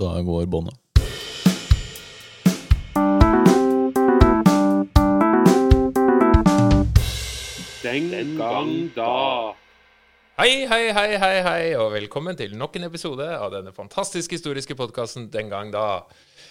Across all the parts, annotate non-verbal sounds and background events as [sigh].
Da går båndet. Den gang da. Hei, hei, hei, hei, hei, og velkommen til nok en episode av denne fantastisk historiske podkasten Den gang da.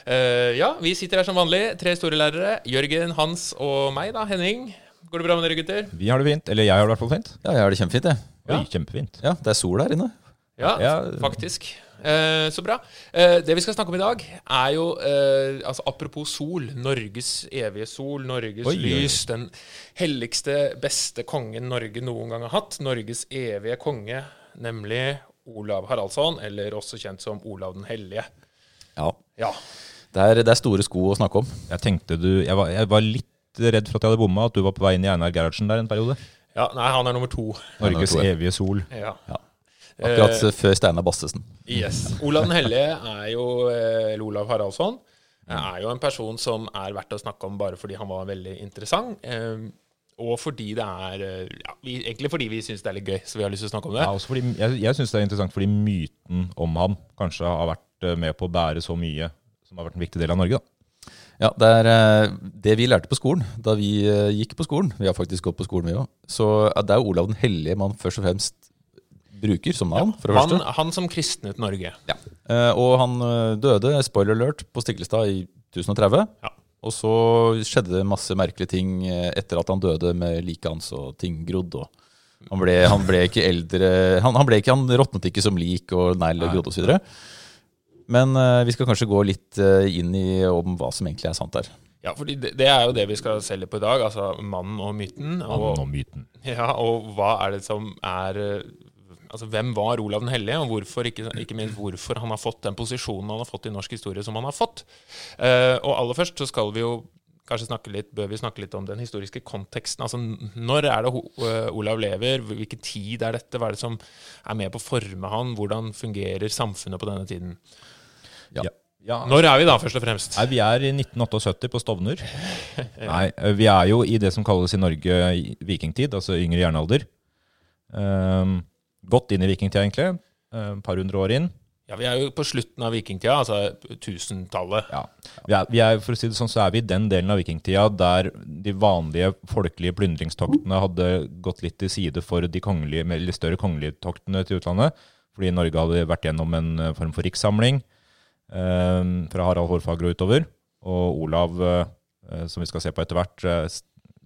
Uh, ja, vi sitter her som vanlig, tre store lærere. Jørgen, Hans og meg, da. Henning. Går det bra med dere, gutter? Vi har det fint. Eller jeg har det i hvert fall fint. Ja, jeg har det kjempefint, jeg. Oi, Ja. kjempefint. Ja, det er sol her inne. Ja, Ja. faktisk. Eh, så bra. Eh, det vi skal snakke om i dag, er jo eh, altså Apropos sol. Norges evige sol. Norges Oi, lys. Den helligste, beste kongen Norge noen gang har hatt. Norges evige konge, nemlig Olav Haraldsson, eller også kjent som Olav den hellige. Ja. Ja. Det er, det er store sko å snakke om. Jeg tenkte du Jeg var, jeg var litt redd for at jeg hadde bomma, at du var på vei inn i Einar Gerhardsen der en periode. ja. Nei, han er nummer to. Norges jeg. evige sol. Ja. Akkurat Eh, før Steinar Bastesen. Yes. Olav den hellige er jo, eh, eller Olav Haraldsson, er jo en person som er verdt å snakke om bare fordi han var veldig interessant. eh, Og fordi det er eh, ja, vi, Egentlig fordi vi syns det er litt gøy, så vi har lyst til å snakke om det. Ja, også fordi, jeg jeg syns det er interessant fordi myten om ham kanskje har vært eh, med på å bære så mye som har vært en viktig del av Norge. da. Ja, det er eh, det vi lærte på skolen da vi eh, gikk på skolen. Vi har faktisk gått på skolen, vi òg. Så eh, det er Olav den hellige man først og fremst bruker som navn, for det Han, første. han som kristnet Norge. Eh, Og han eh, døde, spoiler alert, på Stiklestad i 1030. Ja. Og så skjedde det masse merkelige ting eh, etter at han døde, med liket hans og ting grodd. Og han, ble, han ble ikke eldre Han, han, ble ikke, han råtnet ikke som lik og negl og grodd osv. Men eh, vi skal kanskje gå litt eh, inn i om hva som egentlig er sant der. Ja, fordi det, det er jo det vi skal selge på i dag. Altså mannen og myten. Og, Og, og myten. ja, og hva er det som er Altså, Hvem var Olav den hellige, og hvorfor, ikke, ikke minst hvorfor han har fått den posisjonen han har fått i norsk historie som han har fått. Eh, og aller først så skal vi jo kanskje snakke litt, bør vi snakke litt om den historiske konteksten. Altså, Når er det eh, Olav lever? Hvilken tid er dette? Hva er det som er med på å forme han? Hvordan fungerer samfunnet på denne tiden? Ja. Ja. Ja, Når er vi da, først og fremst? Nei, Vi er i 1978 på Stovner. [laughs] Nei, eh, Vi er jo i det som kalles i Norge vikingtid, altså yngre jernalder. Um, godt inn i vikingtida, egentlig. Eh, Et par hundre år inn. Ja, Vi er jo på slutten av vikingtida, altså tusentallet. Ja. Vi er, vi er, for å si det sånn, så er vi i den delen av vikingtida der de vanlige folkelige plyndringstoktene hadde gått litt til side for de kongelige, litt større kongelige toktene til utlandet. Fordi Norge hadde vært gjennom en eh, form for rikssamling eh, fra Harald Hårfagre og utover. Og Olav, eh, som vi skal se på etter hvert, eh,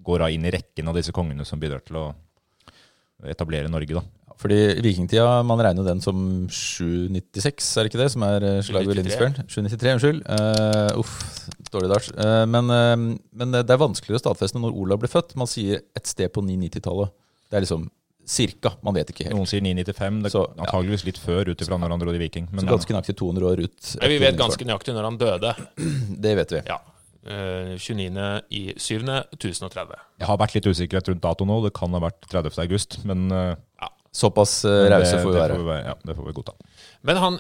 går da inn i rekken av disse kongene som bidrar til å etablere Norge. da. Fordi vikingtida, man regner jo den som 796, er det ikke det? Som er eh, slaget ved 793. Lindisfjorden? 793, unnskyld. Uh, uff, dårlig dart. Uh, men, uh, men det er vanskeligere å stadfeste når Olav ble født. Man sier et sted på 990-tallet. Det er liksom cirka. Man vet ikke helt. Noen sier 995, det er ja. antageligvis litt før ut ifra når han dro i Viking. Men Så ganske nøyaktig 200 år ut. Men vi vet ganske nøyaktig når han døde. [clears throat] Det vet vi. Ja. eh, 29. i 7. 1030. Jeg har vært litt usikkerhet rundt dato nå. Det kan ha vært 30. august, men uh, Såpass uh, rause får vi være. Får vi, ja, det får vi godta. Men han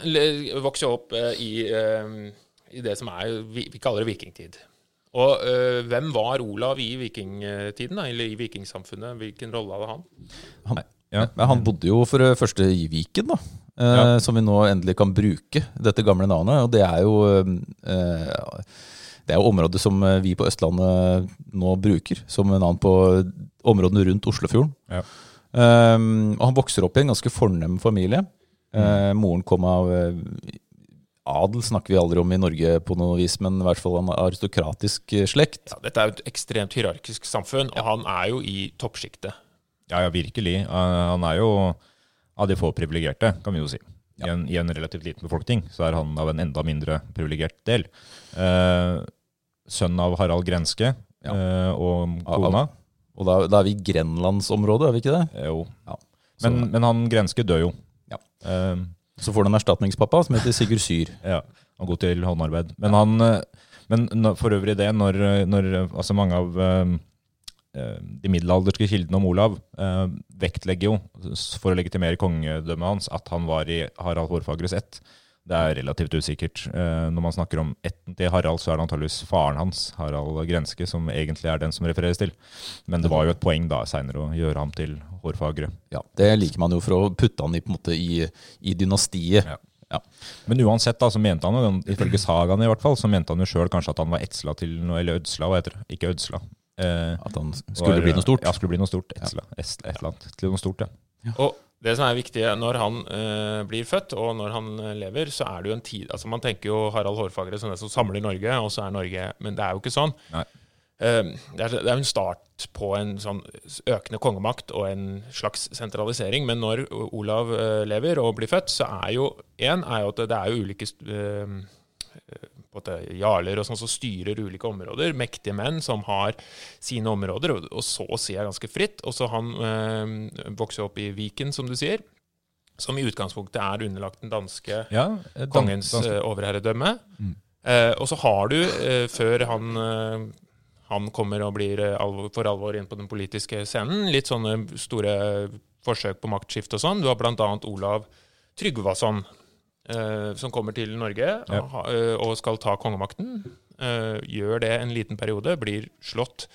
vokser opp uh, i, uh, i det som er vi, vi kaller det vikingtid. Og eh, hvem var Olav i vikingtiden, da, eller i vikingsamfunnet? Hvilken rolle hadde han? Han, Ja. men han bodde jo for det første i Viken, da. Eh, Ja. Som vi nå endelig kan bruke, dette gamle navnet. Og det er jo eh, Det er jo området som vi på Østlandet nå bruker som navn på områdene rundt Oslofjorden. Ja. Um, og han vokser opp i en ganske fornem familie. Uh, moren kom av eh, Adel snakker vi aldri om i Norge på noe vis, men i hvert fall en aristokratisk eh, slekt. Ja, dette er jo et ekstremt hierarkisk samfunn, og han er jo i toppsjiktet. Ja, ja, virkelig. Han er jo av de få privilegerte, kan vi jo si. I, en, I en relativt liten befolkning så er han av en enda mindre privilegert del. Eh, sønn av Harald Grenske Ja. eh, og Av- kona. Og da, da er vi i Grenlandsområdet, er vi ikke det? Jo. Ja. Så, Men, men han Grenske dør jo. Ja. Eh, så får du en erstatningspappa som heter Sigurd Syr. [laughs] Ja, han er god til håndarbeid. Men, han, eh, men for øvrig det, når, når eh, altså mange av eh, de middelalderske kildene om Olav eh, vektlegger jo, for å legitimere kongedømmet hans, at han var i Harald Hårfagres ett. Det er relativt usikkert. Eh, når man snakker om ætten til Harald, så er det antageligvis faren hans, Harald Grenske, som egentlig er den som refereres til. Men det var jo et poeng da seinere å gjøre ham til Hårfagre. Ja, Det liker man jo for å putte han i, på en måte, i, i dynastiet. Ja. Ja. Men uansett, da, så mente han jo, ifølge sagaen i hvert fall, så mente han jo sjøl kanskje at han var etsla til noe, eller ødsla, hva heter det? Ikke ødsla. Eh, At han skulle var- bli noe stort. Ja, skulle bli noe stort. Etsla. Ja. Et eller annet. Til noe stort, ja. Og det som er viktig når han eh, blir født, og når han eh, lever, så er det jo en tid Altså Man tenker jo Harald Hårfagre som den som samler Norge, og så er Norge Men det er jo ikke sånn. Eh, det, er, det er en start på en sånn økende kongemakt og en slags sentralisering. Men når Olav eh, lever og blir født, så er jo én er jo at det er jo ulike eh, på en måte jarler og sånn som styrer ulike områder. Mektige menn som har sine områder, og, og så å si er ganske fritt. Og så han øh, vokser opp i Viken, som du sier, som i utgangspunktet er underlagt den danske ja eh, dan- kongens danske. overherredømme. overherredømme. Eh, og så har du, eh, før han, eh, han kommer og blir eh, alvor, for alvor inn på den politiske scenen, litt sånne store forsøk på maktskifte og sånn. Du har bl.a. Olav Tryggvason, eh, som kommer til Norge og, eh, og skal ta kongemakten. Eh, gjør det en liten periode, blir slått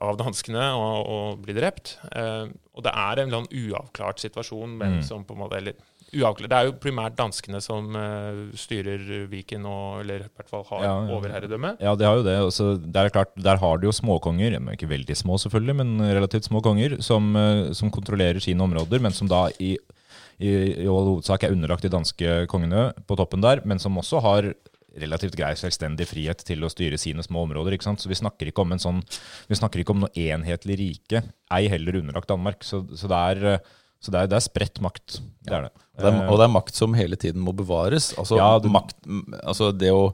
av danskene og, og blir drept. Eh, og det er en eller uavklart situasjon. Men Mm. som på en måte, eller, uavklart, det er jo primært danskene som uh, styrer Viken, og, eller i hvert fall har Ja, ja, overherredømme. Ja, det har jo det. Også, det er klart, Der har du jo småkonger, ikke veldig små selvfølgelig, men relativt små konger, som, uh, som kontrollerer sine områder, men som da i, i, i all hovedsak er underlagt de danske kongene på toppen der, men som også har relativt grei selvstendig frihet til å styre sine små områder. ikke sant? Så vi snakker ikke om en sånn, vi snakker ikke om noe enhetlig rike, ei heller underlagt Danmark. Så, så det er, eh, så det er, det er spredt makt. Det er det. Det er, og det er makt som hele tiden må bevares. Altså, Ja, du- makt, altså det, å,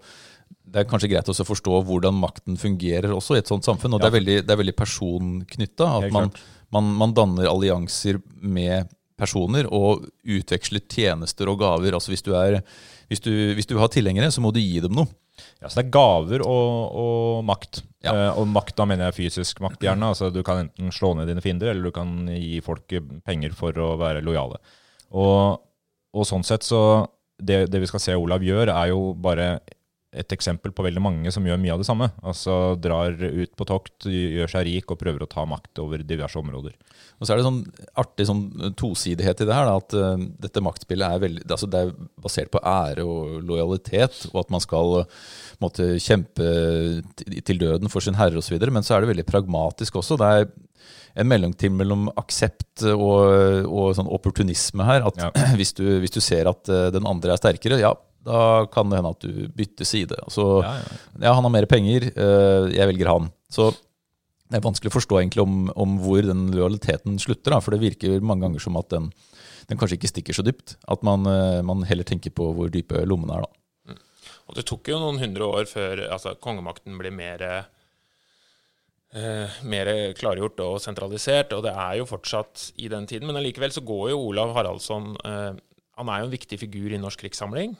det er kanskje greit også å forstå hvordan makten fungerer også i et sånt samfunn. Og det, er veldig, det er veldig personknytta. At man, man, man danner allianser med personer og utveksler tjenester og gaver. Altså hvis du, er, hvis du, hvis du har tilhengere, så må du gi dem noe. Ja, så det er gaver og, og makt. Ja. Eh, og makt, da mener jeg fysisk makt, gjerne. Altså, du kan enten slå ned dine fiender, eller du kan gi folk penger for å være lojale. Og, og sånn sett så det, det vi skal se Olav gjør, er jo bare et eksempel på veldig mange som gjør mye av det samme. Altså drar ut på tokt, gjør seg rik og prøver å ta makt over diverse områder. Og så er det sånn artig sånn tosidighet i det her, da, at uh, dette maktspillet er, veldig, altså det er basert på ære og lojalitet, og at man skal eh, måtte kjempe til- døden for sin herre osv., men så er det veldig pragmatisk også. Det er en mellomting mellom aksept og, og sånn opportunisme her. At Ja. [clears throat] hvis, du, hvis du ser at eh, den andre er sterkere, ja, da kan det hende at du bytter side. Altså, Ja, ja. ja, han har mer penger, eh, jeg velger han. Så det er vanskelig å forstå egentlig om, om hvor den lojaliteten slutter, da, for det virker mange ganger som at den, den kanskje ikke stikker så dypt. At man, eh, man heller tenker på hvor dype lommene er, da. Og det tok jo noen hundre år før altså, kongemakten ble mer, eh, mer klargjort og sentralisert, og det er jo fortsatt i den tiden. Men allikevel så går jo Olav Haraldsson eh, Han er jo en viktig figur i norsk krigssamling,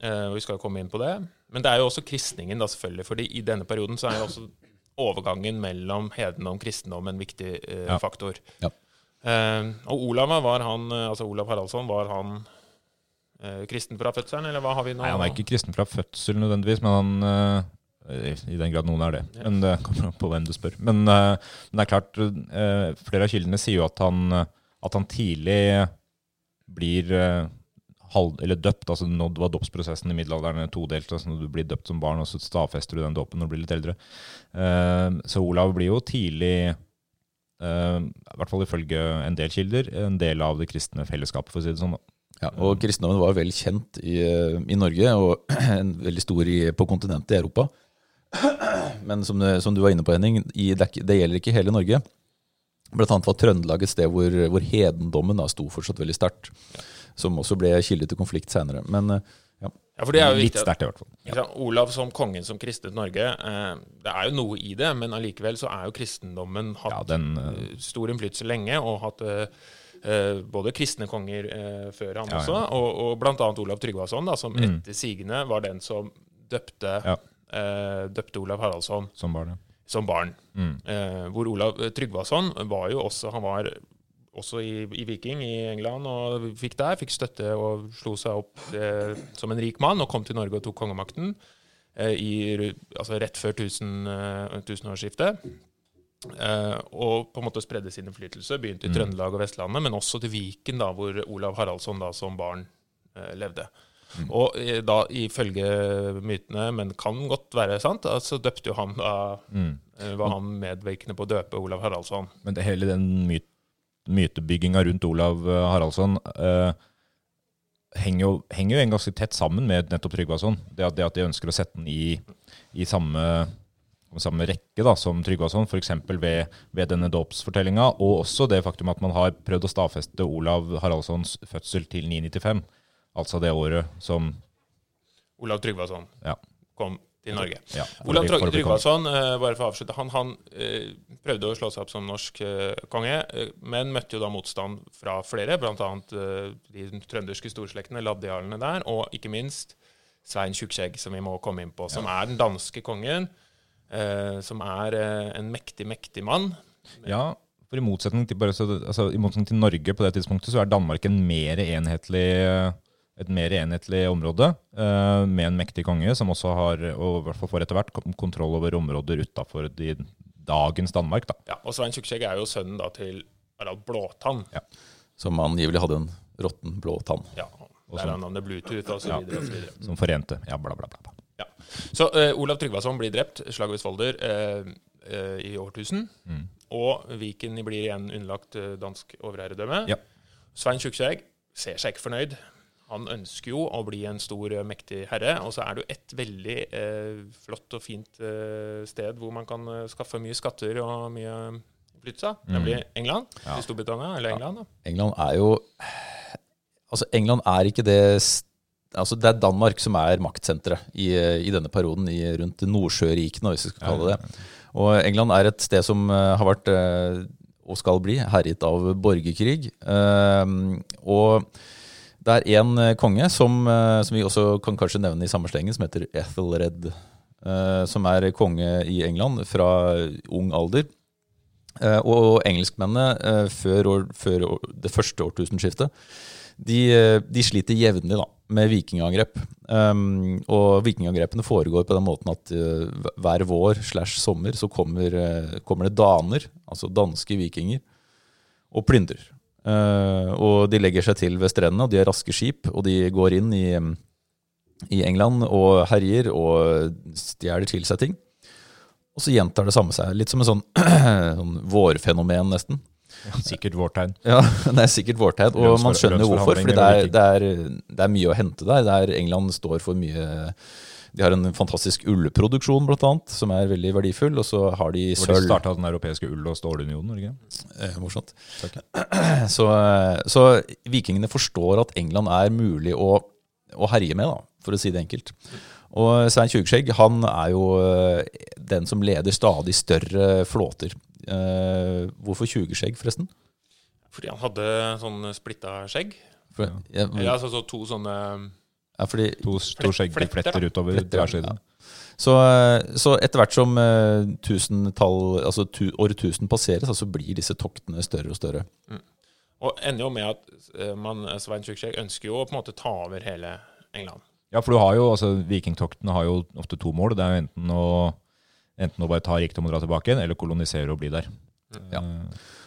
og vi skal jo komme inn på det. Men det er jo også kristningen, da selvfølgelig, fordi i denne perioden så er jo også overgangen mellom hedendom og kristendom en viktig eh, Ja. faktor. Ja. Eh, og Olav var han, eh, altså Olav Haraldsson, var han eh, kristen fra fødselen, eller hva har vi nå? Nei, Han er ikke kristen fra fødsel nødvendigvis, men han eh, I den grad noen er det. Men det kommer an på hvem du spør. Men, eh, men det er klart, eh, flere av kildene sier jo at han, at han tidlig blir eh, halv, eller døpt. altså Nå var dåpsprosessen i middelalderen todelt. altså når Du blir døpt som barn, og så stadfester du den dåpen når du blir litt eldre. Uh, Så Olav blir jo tidlig Uh, i hvert fall ifølge en del kilder, en del av det kristne fellesskapet, for å si det sånn. da. Ja, og kristendommen var vel kjent i, eh, i Norge, og [clears throat] en veldig stor i, på kontinentet i Europa. [clears throat] Men som, som du var inne på, Henning, i, det, det gjelder ikke hele Norge. Blant annet var Trøndelag et sted hvor, hvor hedendommen da sto fortsatt veldig sterkt. Som også ble kilde til konflikt seinere. Men eh, ja. Ja, for det er jo Litt sterkt, i hvert fall. Ja. Olav som kongen som kristnet Norge, eh, det er jo noe i det, men allikevel så er jo kristendommen hatt Ja, den, eh, stor innflytelse lenge, og hatt eh, både kristne konger eh, før han Ja, også, ja. og, og blant annet Olav Tryggvason, da, som Mm. etter sigende var den som døpte, Ja. eh, døpte Olav Haraldsson Som barn, som barn. Mm. Hvor Olav Tryggvason var jo også Han var også i, i Viking i England og fikk der, fikk støtte og slo seg opp eh, som en rik mann og kom til Norge og tok kongemakten eh, i, altså rett før tusen, uh, tusenårsskiftet. Eh, og på en måte spredde sin innflytelse. Begynte i Mm. Trøndelag og Vestlandet, men også til Viken, da, hvor Olav Haraldsson da som barn eh, levde. Og eh, da ifølge mytene, men kan godt være sant, så så døpte jo han da eh, Var han medvirkende på å døpe Olav Haraldsson. Men det, hele den myt, mytebygginga rundt Olav eh, Haraldsson eh, henger, jo, henger jo en ganske tett sammen med nettopp Tryggvason. Det, at- det at de ønsker å sette den i, i samme, samme rekke da, som Tryggvason, f.eks. Ved, ved denne dåpsfortellinga, og også det faktum at man har prøvd å stadfeste Olav Haraldssons fødsel til 995. Altså det året som Olav Tryggvason Ja. kom til Norge. ja, Olav. Tryggvason, eh, bare for å avslutte, han, han eh, prøvde å slå seg opp som norsk eh, konge, men møtte jo da motstand fra flere, bl.a. De trønderske storslektene, laddialene der, og ikke minst Svein Tjukkskjegg, som vi må komme inn på, som er den danske kongen, som er en mektig, mektig mann. Ja, for i motsetning til, altså, i motsetning til Norge på det tidspunktet, så er Danmark en mer enhetlig, et mer enhetlig område eh, med en mektig konge, som også har, og i hvert fall får etter hvert, kontroll over områder utafor dagens Danmark. Da. Ja, og Svein Tjukkskjegg er jo sønnen da til Harald Blåtann. Som angivelig hadde en råtten blå tann. Ja, der er navnet Bluetooth og så videre og så videre. Som forente. Ja, bla, bla, bla. Ja. Så eh, Olav Tryggvason blir drept, slaget ved Svolder, eh, eh, i årtusen. Og Viken blir igjen underlagt eh, dansk overherredømme. Ja. Svein Tjukkskjegg ser seg ikke fornøyd. Han ønsker jo å bli en stor, eh, mektig herre. Og så er det jo et veldig eh, flott og fint eh, sted hvor man kan eh, skaffe mye skatter og mye innflytelse. Nemlig England. Ja. I Storbritannia, eller England. da. England er jo Altså, England er ikke det Altså, det er Danmark som er maktsenteret i, i denne perioden, i, rundt Nordsjørikene, hvis vi skal kalle det det. Og England er et sted som eh, har vært, eh, og skal bli, herjet av borgerkrig. Eh, og det er én konge som, eh, som vi også kan kanskje nevne i samme slengen, som heter Ethelred. eh, som er konge i England fra ung alder. Eh, og engelskmennene eh, før, år, før det første årtusenskiftet de, eh, de sliter jevnlig da, med vikingangrep. Um, og vikingangrepene foregår på den måten at uh, hver vår slash sommer så kommer, uh, kommer det daner, altså danske vikinger, og plyndrer. Eh, og de legger seg til ved strendene, og de har raske skip, og de går inn i, i England og herjer og stjeler til seg ting. Og så gjentar det samme seg. Litt som en sånn, [clears throat] sånn vårfenomen, nesten. Sikkert vårtegn. Ja, [laughs] det er sikkert vårtegn, og man skjønner hvorfor. for det det, det er mye å hente der. Det er England står for mye De har en fantastisk ullproduksjon, blant annet, som er veldig verdifull. Og så har de Hvor de sølv. starta den europeiske ull- og stålunionen, Norge. Eh, morsomt. [clears throat] Så, så vikingene forstår at England er mulig å, å herje med, da, for å si det enkelt. Og Svein Tjugskjegg han er jo eh, den som leder stadig større flåter. Eh, hvorfor tjugeskjegg, forresten? Fordi han hadde sånn splitta skjegg. For, ja, Eller altså så to sånne ja, fordi To, to skjeggfletter utover side. ja. Så, eh, så etter hvert som eh, tusentall, altså tu, årtusen passeres, så blir disse toktene større og større. Og ender jo med at eh, man, Svein Tjukkskjegg ønsker jo å på en måte ta over hele England. Ja, for du har jo, altså Vikingtoktene har jo ofte to mål. Det er jo enten å, enten å bare ta rikdom og dra tilbake igjen, eller kolonisere og bli der. Ja.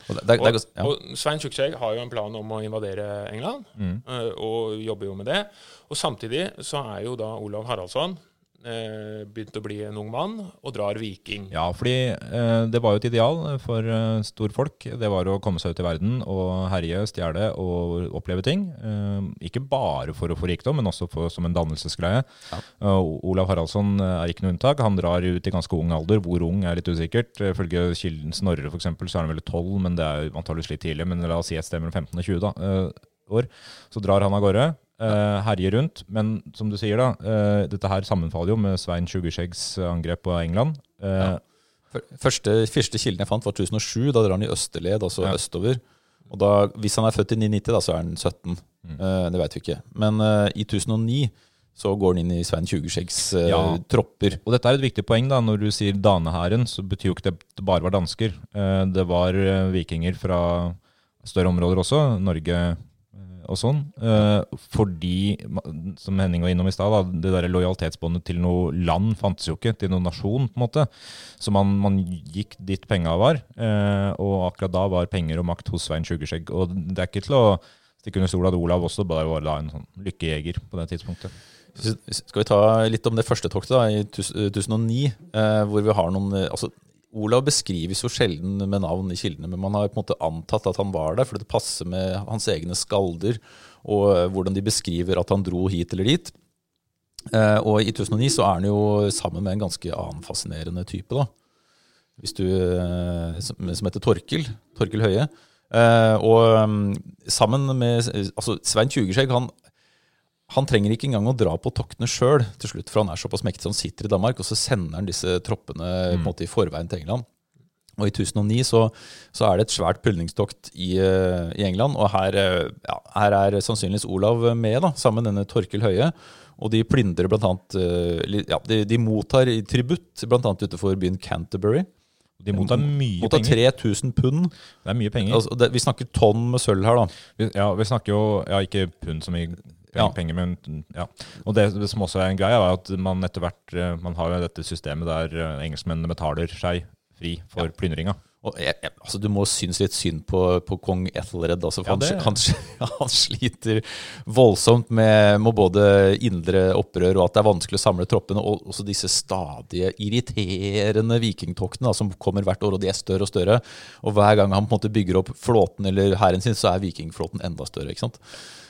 Og der, det, Og, ja. og Svein Tjukkskjegg har jo en plan om å invadere England, Mm. eh, og jobber jo med det. Og samtidig så er jo da Olav Haraldsson eh, begynt å bli en ung mann, og drar viking. Ja, fordi eh, det var jo et ideal for eh, storfolk. Det var å komme seg ut i verden og herje, stjele og oppleve ting. Eh, ikke bare for å få rikdom, men også for, som en dannelsesgreie. Eh, Olav Haraldsson er ikke noe unntak. Han drar ut i ganske ung alder. Hvor ung er litt usikkert. Ifølge kilden Snorre for eksempel, så er han vel 12, men det er antakeligvis litt tidlig. Men la oss si et sted mellom 15 og 20 da, år. Så drar han av gårde. Uh, herjer rundt, men som du sier, da, uh, dette her sammenfaller jo med Svein Tjugeskjeggs angrep på England. Uh, Ja. Første, første kilden jeg fant, var 2007. Da drar han i østerled, altså Ja. østover. Og da, Hvis han er født i 990, da, så er han 17. Mm. Eh, det veit vi ikke. Men eh, i 2009 så går han inn i Svein Tjugeskjeggs eh, Ja. tropper. Og dette er et viktig poeng. da, Når du sier danehæren, så betyr jo ikke det at det bare var dansker. Eh, Det var eh, vikinger fra større områder også, Norge eh, og sånn. Eh, Fordi, som Henning var innom i stad, det der lojalitetsbåndet til noe land fantes jo ikke, til noen nasjon, på en måte. Så man, man gikk dit penga var, eh, og akkurat da var penger og makt hos Svein Tjugeskjegg. Og det er ikke til å stikke under stol at Olav også bare var da en sånn lykkejeger på det tidspunktet. Skal vi ta litt om det første toktet da, i 2009, eh, hvor vi har noen altså, Olav beskrives jo sjelden med navn i kildene, men man har på en måte antatt at han var der, fordi det passer med hans egne skalder og eh, hvordan de beskriver at han dro hit eller dit. Eh, og i 2009 så er han jo sammen med en ganske annen fascinerende type, da. Du, eh, som, heter Torkel. Torkel Høie. Og mm, sammen med altså Svein Tjugeskjegg, han, han trenger ikke engang å dra på toktene sjøl til slutt, for han er såpass mektig. Han sitter i Danmark, og så sender han disse troppene på en måte i forveien til England. Og i 2009 så, så er det et svært plyndringstokt i, eh, i England, og her, eh, ja, her er sannsynligvis Olav med, da, sammen med denne Torkel Høie. Og de plyndrer blant annet eh, ja, de, de mottar i tributt, annet utenfor byen Canterbury. De mottar mye Mottar penger. 3000 pund. Det er mye penger. Altså, det, vi snakker tonn med sølv her, da. Ja, vi snakker jo ja, ikke pund som i Ja. penger men ja. Og det, det som også er en greie, er at man etter hvert eh, Man har jo dette systemet der eh, engelskmennene betaler seg fri for plyndringa. Og jeg, jeg, altså, du må synes litt synd på, på kong Ethelred. Altså, for Ja, han, han, [laughs] han sliter voldsomt med, med både indre opprør og at det er vanskelig å samle troppene, og også disse stadige irriterende vikingtoktene da, som kommer hvert år, og de er større og større. Og hver gang han på en måte bygger opp flåten eller hæren sin, så er vikingflåten enda større. ikke sant?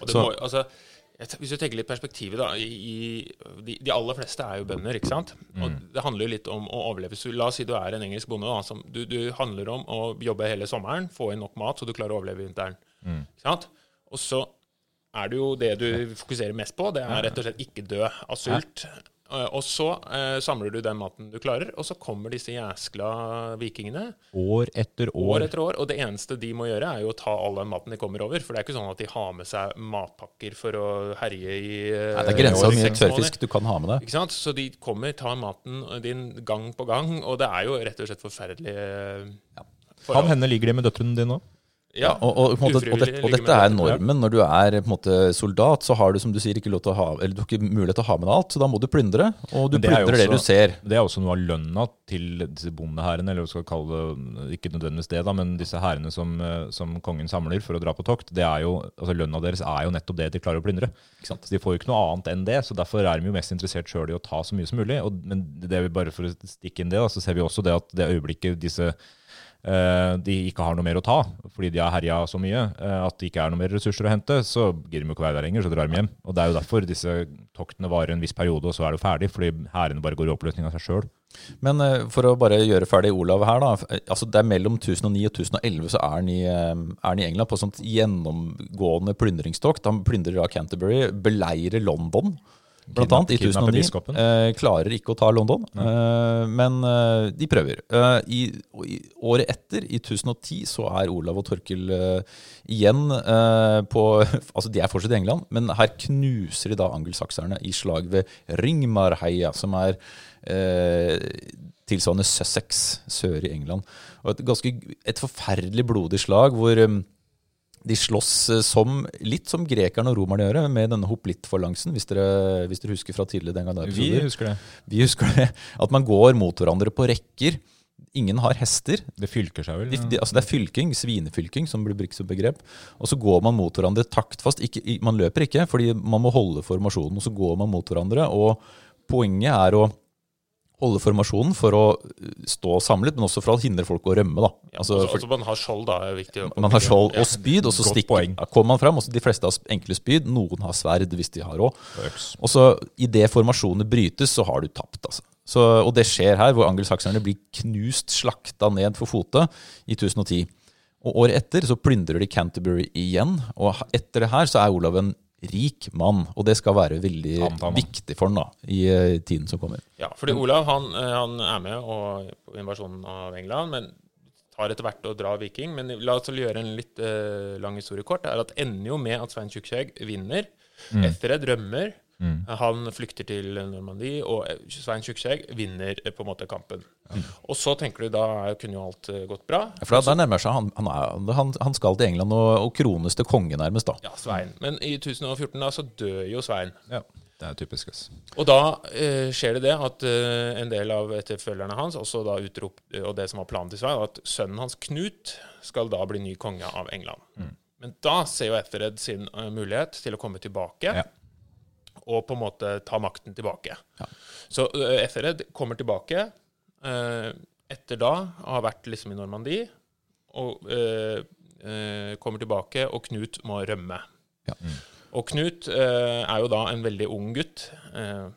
Og det Så- må, altså, jeg t- hvis du tenker litt perspektivet, da i, de, de aller fleste er jo bønder, ikke sant? Og det handler jo litt om å overleve. Så la oss si du er en engelsk bonde. Da, som, du, du handler om å jobbe hele sommeren, få inn nok mat så du klarer å overleve vinteren. Ikke sant? Og så er det jo det du fokuserer mest på. Det er rett og slett ikke dø av sult. Eh, Og så eh, samler du den maten du klarer, og så kommer disse jæskla vikingene År etter år. år etter år. Og det eneste de må gjøre, er jo å ta all den maten de kommer over. For det er ikke sånn at de har med seg matpakker for å herje i eh, Nei, det er grensa hvor mye tørrfisk du kan ha med deg. Ikke sant? Så de kommer, tar maten din gang på gang, og det er jo rett og slett forferdelig eh, Kan hende ligger de med døtrene dine nå. Ja, og, og, måte, og, dette, og dette er normen. Når du er på en måte soldat, så har du som du sier, ikke lov til å ha, eller du har ikke mulighet til å ha med deg alt, så da må du plyndre. Og du det plyndrer også, det du ser. Det er også noe av lønna til disse bondehærene, eller hva vi skal kalle det, ikke nødvendigvis det, da, men disse hærene som, eh, som kongen samler for å dra på tokt. det er jo, altså Lønna deres er jo nettopp det de klarer å plyndre. Så De får jo ikke noe annet enn det, så derfor er de jo mest interessert sjøl i å ta så mye som mulig. Og, men det vi bare for å stikke inn det, da, så ser vi også det at det øyeblikket disse de ikke har noe mer å ta, fordi de har herja så mye, eh, at det ikke er noe mer ressurser å hente, så gidder de ikke ikke være der lenger, så drar de hjem. Og Det er jo derfor disse toktene varer en viss periode, og så er det ferdig, fordi hærene bare går i oppløsning av seg sjøl. Men eh, for å bare gjøre ferdig Olav her, da. eh, altså Det er mellom 2009 og 2011 så er han i, eh, England på sånt gjennomgående plyndringstokt. Han plyndrer av Canterbury, beleirer London. Blant annet i 2009. biskopen. Eh, klarer ikke å ta London, eh, men eh, de prøver. Eh, i, i, året etter, i 2010, så er Olav og Torkil eh, igjen eh, på [laughs] Altså, de er fortsatt i England, men her knuser de da angelsakserne i slag ved Ringmarheia, som er tilsvarende Sussex sør i England. Og et, ganske, et forferdelig blodig slag hvor eh, de slåss eh, som, litt som grekerne og romerne gjør, med denne hoplittforlangsen, hvis dere, hvis dere husker fra tidligere den gangen. Vi husker det. Vi husker det. At man går mot hverandre på rekker. Ingen har hester. Det fylker seg vel. De, de, altså det er fylking, svinefylking, som blir brukt som begrep. Og så går man mot hverandre taktfast. Ikke, man løper ikke, fordi man må holde formasjonen. Og så går man mot hverandre. Og poenget er å holde formasjonen for å stå samlet, men også for å hindre folk å rømme. da. Altså, Altså, altså man har skjold, da. er viktig. man har skjold og spyd, og så stikker, ja, kommer man fram. Også de fleste har enkle spyd, noen har sverd hvis de har råd. Og så idet formasjonene brytes, så har du tapt. altså. Så, og det skjer her, hvor angelsakserne blir knust, slakta ned for fote i 2010. Og året etter så plyndrer de Canterbury igjen, og etter det her så er Olav en rik mann. Og det skal være veldig Antar viktig for han da, i eh, tiden som kommer. Ja, fordi Olav han, eh, han er med og, på invasjonen av England, men tar etter hvert og drar viking. Men la oss gjøre en litt uh, lang historie kort. Det er at ender jo med at Svein Tjukkskjegg vinner. Etterredd rømmer. Han flykter til Normandie, og eh, Svein Tjukkskjegg vinner eh, på en måte kampen. Og så tenker du da kunne jo alt eh, gått bra. For da, nærmer seg han, han, er, han, han skal til England og, og krones til konge, nærmest. da. Ja, Svein. Men i 1014 da så dør jo Svein. Ja, det er typisk. ass. Og da eh, skjer det det at eh, en del av etterfølgerne hans også da utrop, og det som var planen til Svein, at sønnen hans Knut skal da bli ny konge av England. Men da ser jo Ethered sin uh, mulighet til å komme tilbake Ja. Og på en måte ta makten tilbake. Ja. Så uh, Ethered kommer tilbake eh, etter da å ha vært liksom i Normandie, og eh, eh, kommer tilbake, og Knut må rømme. Ja. Og Knut eh, er jo da en veldig ung gutt. Eh,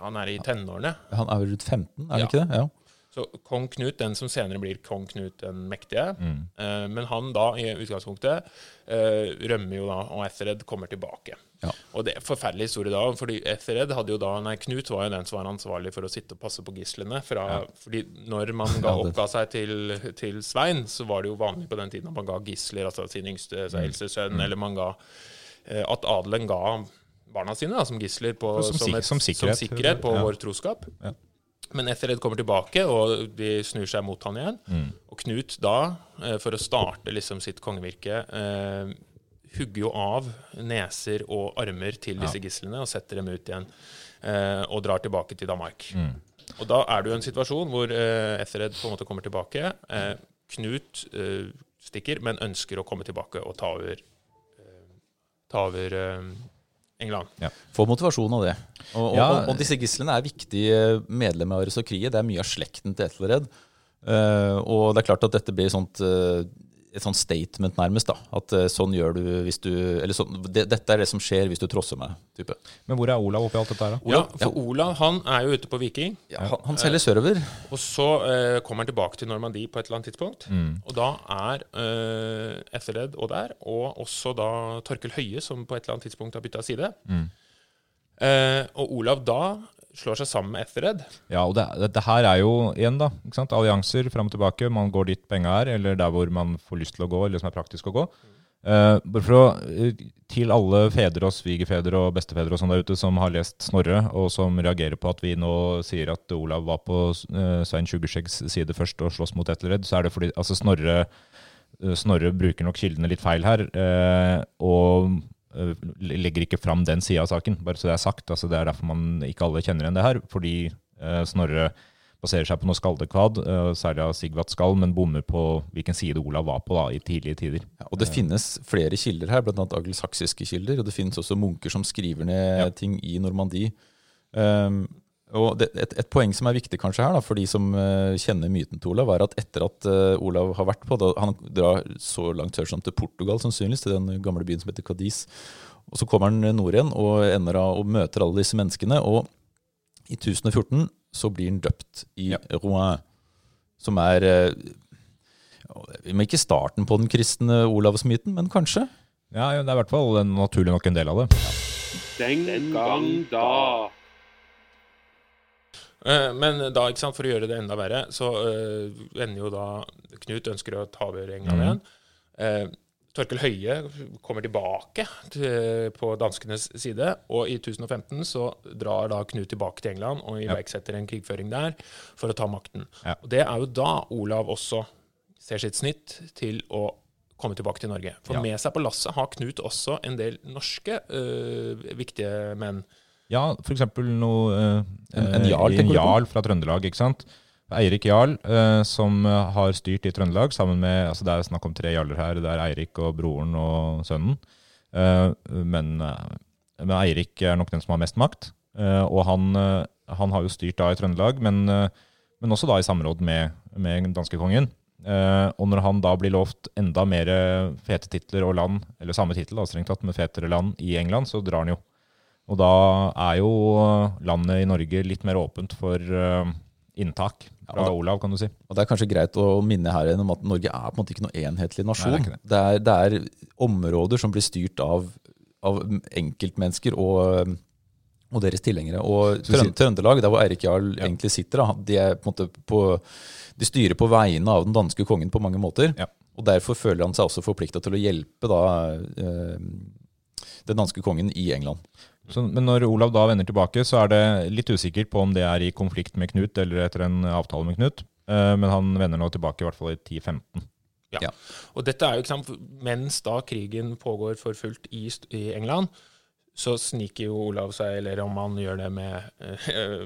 han er i tenårene. Han er vel rundt 15, er det Ja. ikke det? Ja. Så kong Knut, den som senere blir kong Knut den mektige, Mm. eh, men han da i utgangspunktet eh, rømmer jo da, og Ethered kommer tilbake. Ja. Og det er forferdelig historie da, fordi Ethered hadde jo da, nei Knut var jo den som var ansvarlig for å sitte og passe på gislene. Fra, fordi når man [laughs] ga, Ja, oppga seg til, til Svein, så var det jo vanlig på den tiden at man ga gisler, altså sin yngste, så eldste sønn, eller man ga eh, at adelen ga barna sine da, som gisler på, Som sik- som sikkerhet. som sikkerhet på Ja. vår troskap. Ja. Men Ethered kommer tilbake, og de snur seg mot han igjen. Mm. Og Knut da, eh, for å starte liksom sitt kongevirke, eh, hugger jo av neser og armer til disse gislene og setter dem ut igjen. Eh, og drar tilbake til Danmark. Mm. Og da er det jo en situasjon hvor eh, Ethered på en måte kommer tilbake. Eh, Knut eh, stikker, men ønsker å komme tilbake og ta over, eh, ta over eh, Ja. Få motivasjon av det. Og, og, Ja. og, disse gislene er viktige medlemmer av aristokratiet. Det er mye av slekten til Ethelred. Uh, og det er klart at dette blir sånt, eh, et sånt statement, nærmest. da, At eh, sånn gjør du hvis du Eller sånn, det, dette er det som skjer hvis du trosser meg. type. Men hvor er Olav oppi alt dette her, da? Ja, for Olav han er jo ute på Viking. Ja, han, han selger sørover. Og så eh, kommer han tilbake til Normandie på et eller annet tidspunkt. Mm. Og da er eh, Ethered og der, og også da Torkel Høie, som på et eller annet tidspunkt har bytta side. Mm. Eh, og Olav da slår seg sammen med Ethered. Ja, og det, det her er jo igjen, da. ikke sant? Allianser fram og tilbake. Man går dit penga er, eller der hvor man får lyst til å gå, eller som er praktisk å gå. Bare for å, eh, Til alle fedre og svigerfedre og bestefedre og sånn der ute som har lest Snorre, og som reagerer på at vi nå sier at Olav var på uh, Svein Tjugeskjeggs side først og slåss mot Ethelred, så er det fordi altså Snorre, Snorre bruker nok kildene litt feil her. og legger ikke fram den sida av saken, bare så det er sagt. Altså, det er derfor man ikke alle kjenner igjen det her. Fordi eh, Snorre baserer seg på noe skaldekvad, eh, særlig av Sigvat skall, men bommer på hvilken side Olav var på da, i tidlige tider. Ja, og det finnes flere kilder her, bl.a. agelsaksiske kilder. Og det finnes også munker som skriver ned Ja. ting i Normandie. Um, og det, et, et poeng som er viktig kanskje her, da, for de som uh, kjenner myten til Olav, er at etter at uh, Olav har vært på da, Han drar så langt sør som til Portugal, sannsynligvis, til den gamle byen som heter Cadiz. Og så kommer han nord igjen og ender av og møter alle disse menneskene. Og i 1014 så blir han døpt i Ja. Rouen, som er uh, Ikke starten på den kristne Olavsmyten, men kanskje? Ja, ja, det er i hvert fall en- naturlig nok en del av det. Den gang da. Eh, men da, ikke sant, for å gjøre det enda verre, så eh, ender jo da Knut ønsker å ta over England Mhm. igjen. Eh, Torkel Høie kommer tilbake til, på danskenes side, og i 1015 så drar da Knut tilbake til England og iverksetter en krigføring der for å ta makten. Ja. Og Det er jo da Olav også ser sitt snitt til å komme tilbake til Norge. For Ja. med seg på lasset har Knut også en del norske eh, viktige menn. Ja, eksempel noe eh, En- en eh, jarl, en du på? jarl fra Trøndelag, ikke sant? Eirik Jarl, eh, som eh, har styrt i Trøndelag sammen med altså Det er snakk om tre jarler her. Det er Eirik og broren og sønnen. Eh, men, eh, men Eirik er nok den som har mest makt. Eh, og han, eh, han har jo styrt da i Trøndelag, men, eh, men også da i samråd med, med danskekongen. Eh, og når han da blir lovt enda mer fete titler og land, eller samme tittel, strengt tatt, med fetere land i England, så drar han jo. Og da er jo landet i Norge litt mer åpent for eh, inntak fra Ja, da- Olav, kan du si. Og Det er kanskje greit å minne her igjen om at Norge er på en måte ikke noe enhetlig nasjon. Nei, det er det. det, er det, er, områder som blir styrt av, av enkeltmennesker og, og deres tilhengere. Og Trøndelag, der hvor Eirik Jarl Ja. egentlig sitter, de, på på, de styrer på vegne av den danske kongen på mange måter. Ja. Og Derfor føler han seg også forplikta til å hjelpe da, eh, den danske kongen i England. Så, men når Olav da vender tilbake, så er det litt usikkert på om det er i konflikt med Knut eller etter en avtale med Knut. Eh, men han vender nå tilbake i hvert fall i 1015. Og dette er jo ikke sant, Mens da krigen pågår for fullt i, i England, så sniker jo Olav seg, eller om han gjør det med eh,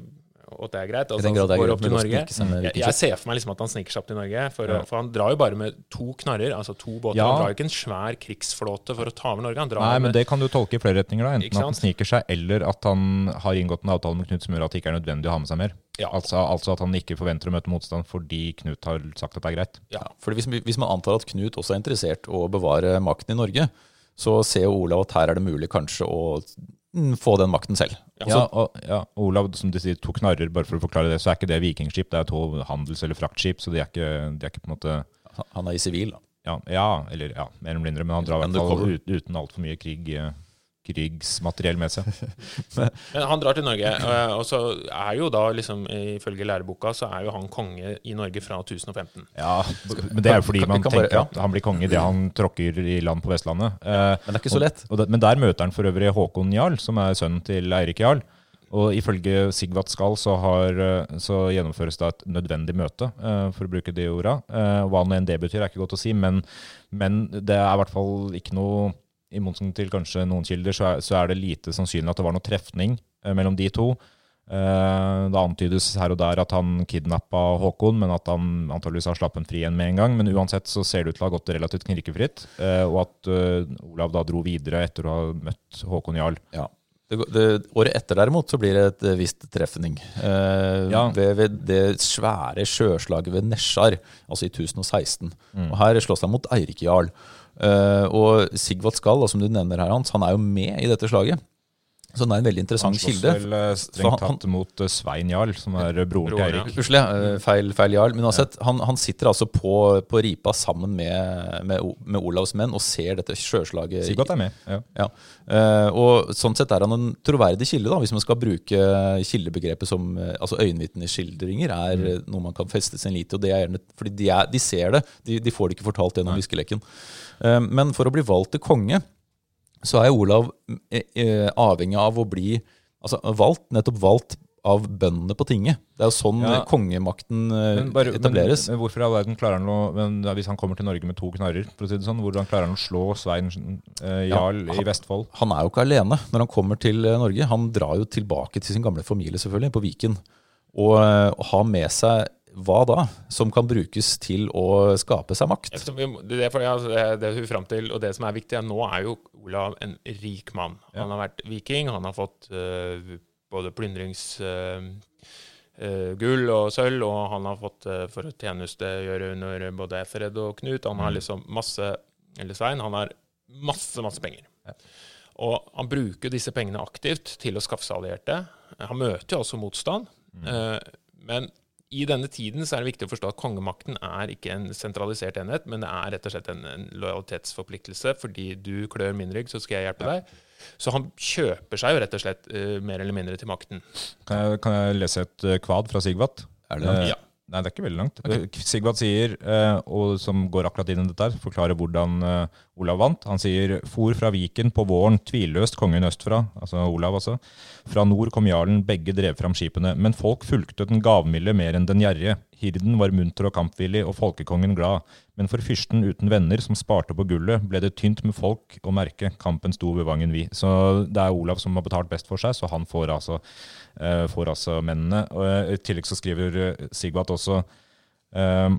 at det er greit. Altså, han det går opp til Norge. med Jeg, jeg ser for meg liksom at han sniker seg opp til Norge, for, Ja. for han drar jo bare med to knarrer, altså to båter. Ja. Han drar jo ikke en svær krigsflåte for å ta over Norge. Han drar Nei, men med det kan du tolke i flere retninger. da Enten at han sniker seg, eller at han har inngått en avtale med Knut som gjør at det ikke er nødvendig å ha med seg mer. Ja. Altså, altså at han ikke forventer å møte motstand fordi Knut har sagt at det er greit. ja. Fordi hvis, hvis man antar at Knut også er interessert i å bevare makten i Norge, så ser jo Olav at her er det mulig kanskje å få den makten selv. Ja, og, ja, og Olav, som du sier, to knarrer, bare for å forklare det, så er ikke det vikingskip, det er to handels- eller fraktskip, så de er ikke, de er ikke på en måte Han er i sivil. da. ja, ja, eller ja, mer eller mindre, men han drar i hvert fall uten altfor mye krig, eh, krigsmateriell med seg. [laughs] Men han drar til Norge, eh, og så er jo da liksom ifølge læreboka så er jo han konge i Norge fra 1015. Ja, men det er jo fordi man bare- tenker at han blir konge idet han tråkker i land på Vestlandet. Eh, Men det er ikke så lett. Og, og det, men der møter han for øvrig Håkon Jarl, som er sønnen til Eirik Jarl. Og ifølge Sigvat Skall så, har, eh, så gjennomføres det et nødvendig møte, eh, for å bruke de orda. Eh, hva nå enn det betyr, er ikke godt å si, men, men det er i hvert fall ikke noe I motsetning til kanskje noen kilder, så er, så er det lite sannsynlig at det var noe trefning eh, mellom de to. Eh, det antydes her og der at han kidnappa Håkon, men at han antageligvis har slappet fri igjen med en gang. Men uansett så ser det ut til å ha gått relativt knirkefritt, eh, og at Olav da dro videre etter å ha møtt Håkon Jarl. Ja. Det, det, året etter derimot så blir det et visst trefning. Eh, Ja. ved, ved det svære sjøslaget ved Nesjar, altså i 1016. Mm. Og Her slåss han mot Eirik Jarl. Eh, og Sigvald Skall, som du nevner her, Hans, han er jo med i dette slaget. Så den er en veldig Han interessant slåss kilde. vel eh, strengt tatt mot eh, Svein Jarl, som er eh, broren til ja. Eirik. Unnskyld, ja, feil, feil jarl. Men uansett, han, han sitter altså på, på ripa sammen med, med, med Olavs menn og ser dette sjøslaget. i- Sigvat er med. Ja. Ja. Eh, og sånn sett er han en troverdig kilde, da, hvis man skal bruke kildebegrepet som altså Øyenvitneskildringer er mm. noe man kan feste sin lit til. og det er gjerne, fordi de, er, de ser det, de, de får det ikke fortalt gjennom viskeleken. Eh, men for å bli valgt til konge, så er Olav eh, eh, avhengig av å bli altså, valgt, nettopp valgt av bøndene på tinget. Det er jo sånn Ja. eh, kongemakten Men, bare, etableres. men, men hvorfor i all verden klarer han å men, Hvis han kommer til Norge med to knarrer, for å si det sånn, hvordan klarer han å slå Svein eh, Jarl Ja, i Vestfold? Han er jo ikke alene når han kommer til Norge. Han drar jo tilbake til sin gamle familie, selvfølgelig, på Viken. Og, og har med seg hva da? Som kan brukes til å skape seg makt. Ja, Det, er for, ja, altså, det, hun frem til, og det som er viktig, er nå er jo Olav en rik mann. Han har vært viking, han har fått uh, både plyndringsgull og sølv, og han har fått uh, for å tjenestegjøre under både Fred og Knut. Han har liksom masse Eller Svein, han har masse, masse penger. Og han bruker disse pengene aktivt til å skaffe seg allierte. Han møter jo også motstand. Eh, men i denne tiden så er det viktig å forstå at kongemakten er ikke en sentralisert enhet, men det er rett og slett en, en lojalitetsforpliktelse. Fordi du klør min rygg, så skal jeg hjelpe deg. Så han kjøper seg jo rett og slett uh, mer eller mindre til makten. Kan jeg, kan jeg lese et eh, kvad fra Sigvat? Er det Eh, Ja. Nei, det er ikke veldig langt. Okay. Sigvat sier, eh, og som går akkurat inn i dette, her, forklarer hvordan eh, Olav vant. Han sier for fra Viken på våren, tvilløst kongen østfra, altså Olav altså. Fra nord kom jarlen, begge drev fram skipene, men folk fulgte den gavmilde mer enn den gjerrige. Hirden var munter og kampvillig, og folkekongen glad. Men for fyrsten uten venner som sparte på gullet, ble det tynt med folk å merke. Kampen sto ved vangen vi. Så det er Olav som har betalt best for seg, så han får altså, uh, får altså mennene. Og eh, I tillegg så skriver Sigvart også eh,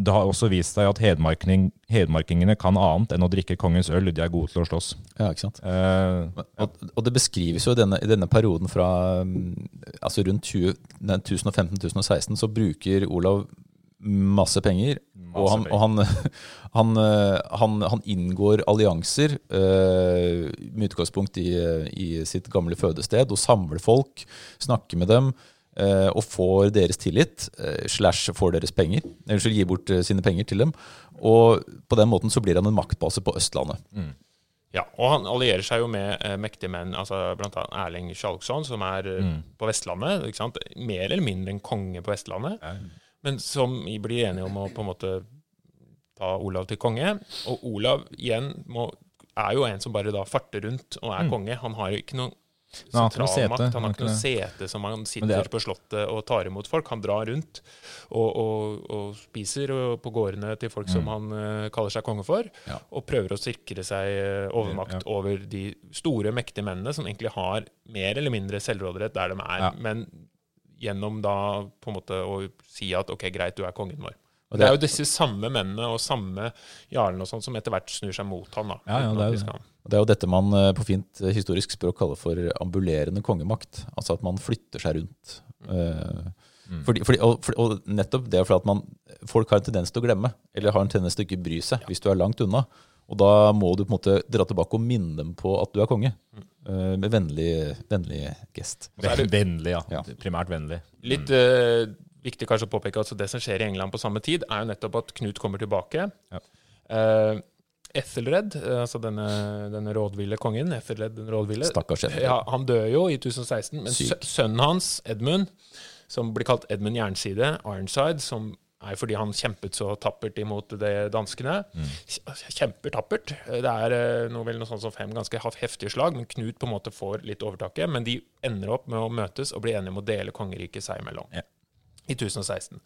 det har også vist seg at hedmarking, hedmarkingene kan annet enn å drikke kongens øl. De er gode til å slåss. Ja, ikke sant? Eh, Og, og det beskrives jo i denne, i denne perioden fra mm, altså rundt 2015-2016, så bruker Olav masse penger. og han, og han, [laughs] han, eh, han, han inngår allianser eh, med utgangspunkt i, i sitt gamle fødested og samler folk, snakker med dem. Eh, og får deres tillit, eh, slash får deres penger. Eller gir bort eh, sine penger til dem. Og på den måten så blir han en maktbase på Østlandet. Ja, og han allierer seg jo med eh, mektige menn, altså annet Erling Skjalgsson, som er eh, på Vestlandet. ikke sant? Mer eller mindre en konge på Vestlandet. Men som blir enige om å på en måte ta Olav til konge. Og Olav igjen må, er jo en som bare da farter rundt og er konge. Han har jo ikke noen sentralmakt. Han har ikke noe sete som han sitter er- på Slottet og tar imot folk. Han drar rundt og, og, og spiser på gårdene til folk som han eh, kaller seg konge for, Ja. og prøver å sikre seg eh, overmakt Ja. over de store, mektige mennene som egentlig har mer eller mindre selvråderett der de er. Ja. Men gjennom da på en måte å si at ok, greit, du er kongen vår. Og det det- er jo disse samme mennene og samme jarlene og sånn som etter hvert snur seg mot han da. Ja, ja, det er jo det. Det er jo dette man eh, på fint eh, historisk språk kaller for ambulerende kongemakt. Altså at man flytter seg rundt. Eh, Mm. Fordi, fordi, og, for- og nettopp det er fordi at man, folk har en tendens til å glemme, eller har en tendens til å ikke bry seg hvis du er langt unna. Og da må du på en måte dra tilbake og minne dem på at du er konge. eh, med vennlig, vennlig gest. Det- Vennlig, ja. Ja. Primært vennlig. Litt uh, viktig kanskje å påpeke at det som skjer i England på samme tid, er jo nettopp at Knut kommer tilbake. Ja. Eh, Ethelred, eh, altså denne, denne rådville kongen, Ethelred den rådville, Stakkars Ethelred. ja, han dør jo i 1016, men Syk. sønnen hans, Edmund, som blir kalt Edmund Jernside, Ironside, som er fordi han kjempet så tappert imot de danskene. Mm. Kjemper tappert. Det er eh, noe, vel noe sånt som fem ganske heftige slag, men Knut på en måte får litt overtaket. Men de ender opp med å møtes og bli enige om å dele kongeriket seg imellom. Ja. I 1016.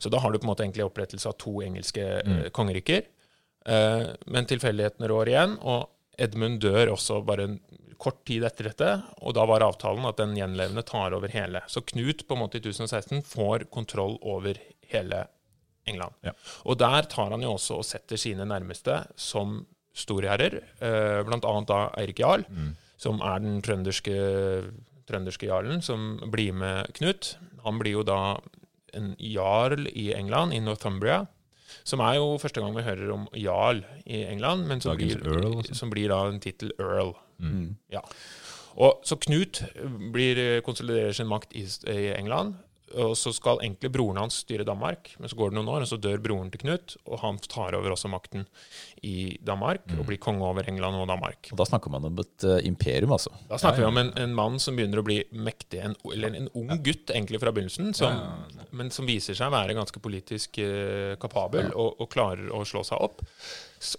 Så da har du på en måte egentlig opprettelse av to engelske mm. kongeriker. Eh, men tilfeldighetene rår igjen, og Edmund dør også bare en kort tid etter dette. Og da var avtalen at den gjenlevende tar over hele. Så Knut på en måte i 1016 får kontroll over hele England. Ja. Og der tar han jo også og setter sine nærmeste som storherrer, bl.a. blant annet da Eirik Jarl, som er den trønderske, trønderske jarlen, som blir med Knut. Han blir jo da en jarl i England, i Northumbria. Som er jo første gang vi hører om jarl i England, men som, blir, som blir da en tittel earl. Mm. Ja. Og, så Knut blir, konsoliderer sin makt i, i England, og så skal egentlig broren hans styre Danmark. Men så går det noen år, og så dør broren til Knut, og han tar over også makten i Danmark og blir konge over England og Danmark. Og da snakker man om et uh, imperium, altså. Da snakker vi om en, en mann som begynner å bli mektig, en, eller en ung gutt egentlig fra begynnelsen, som, men som viser seg å være ganske politisk uh, kapabel og, og klarer å slå seg opp.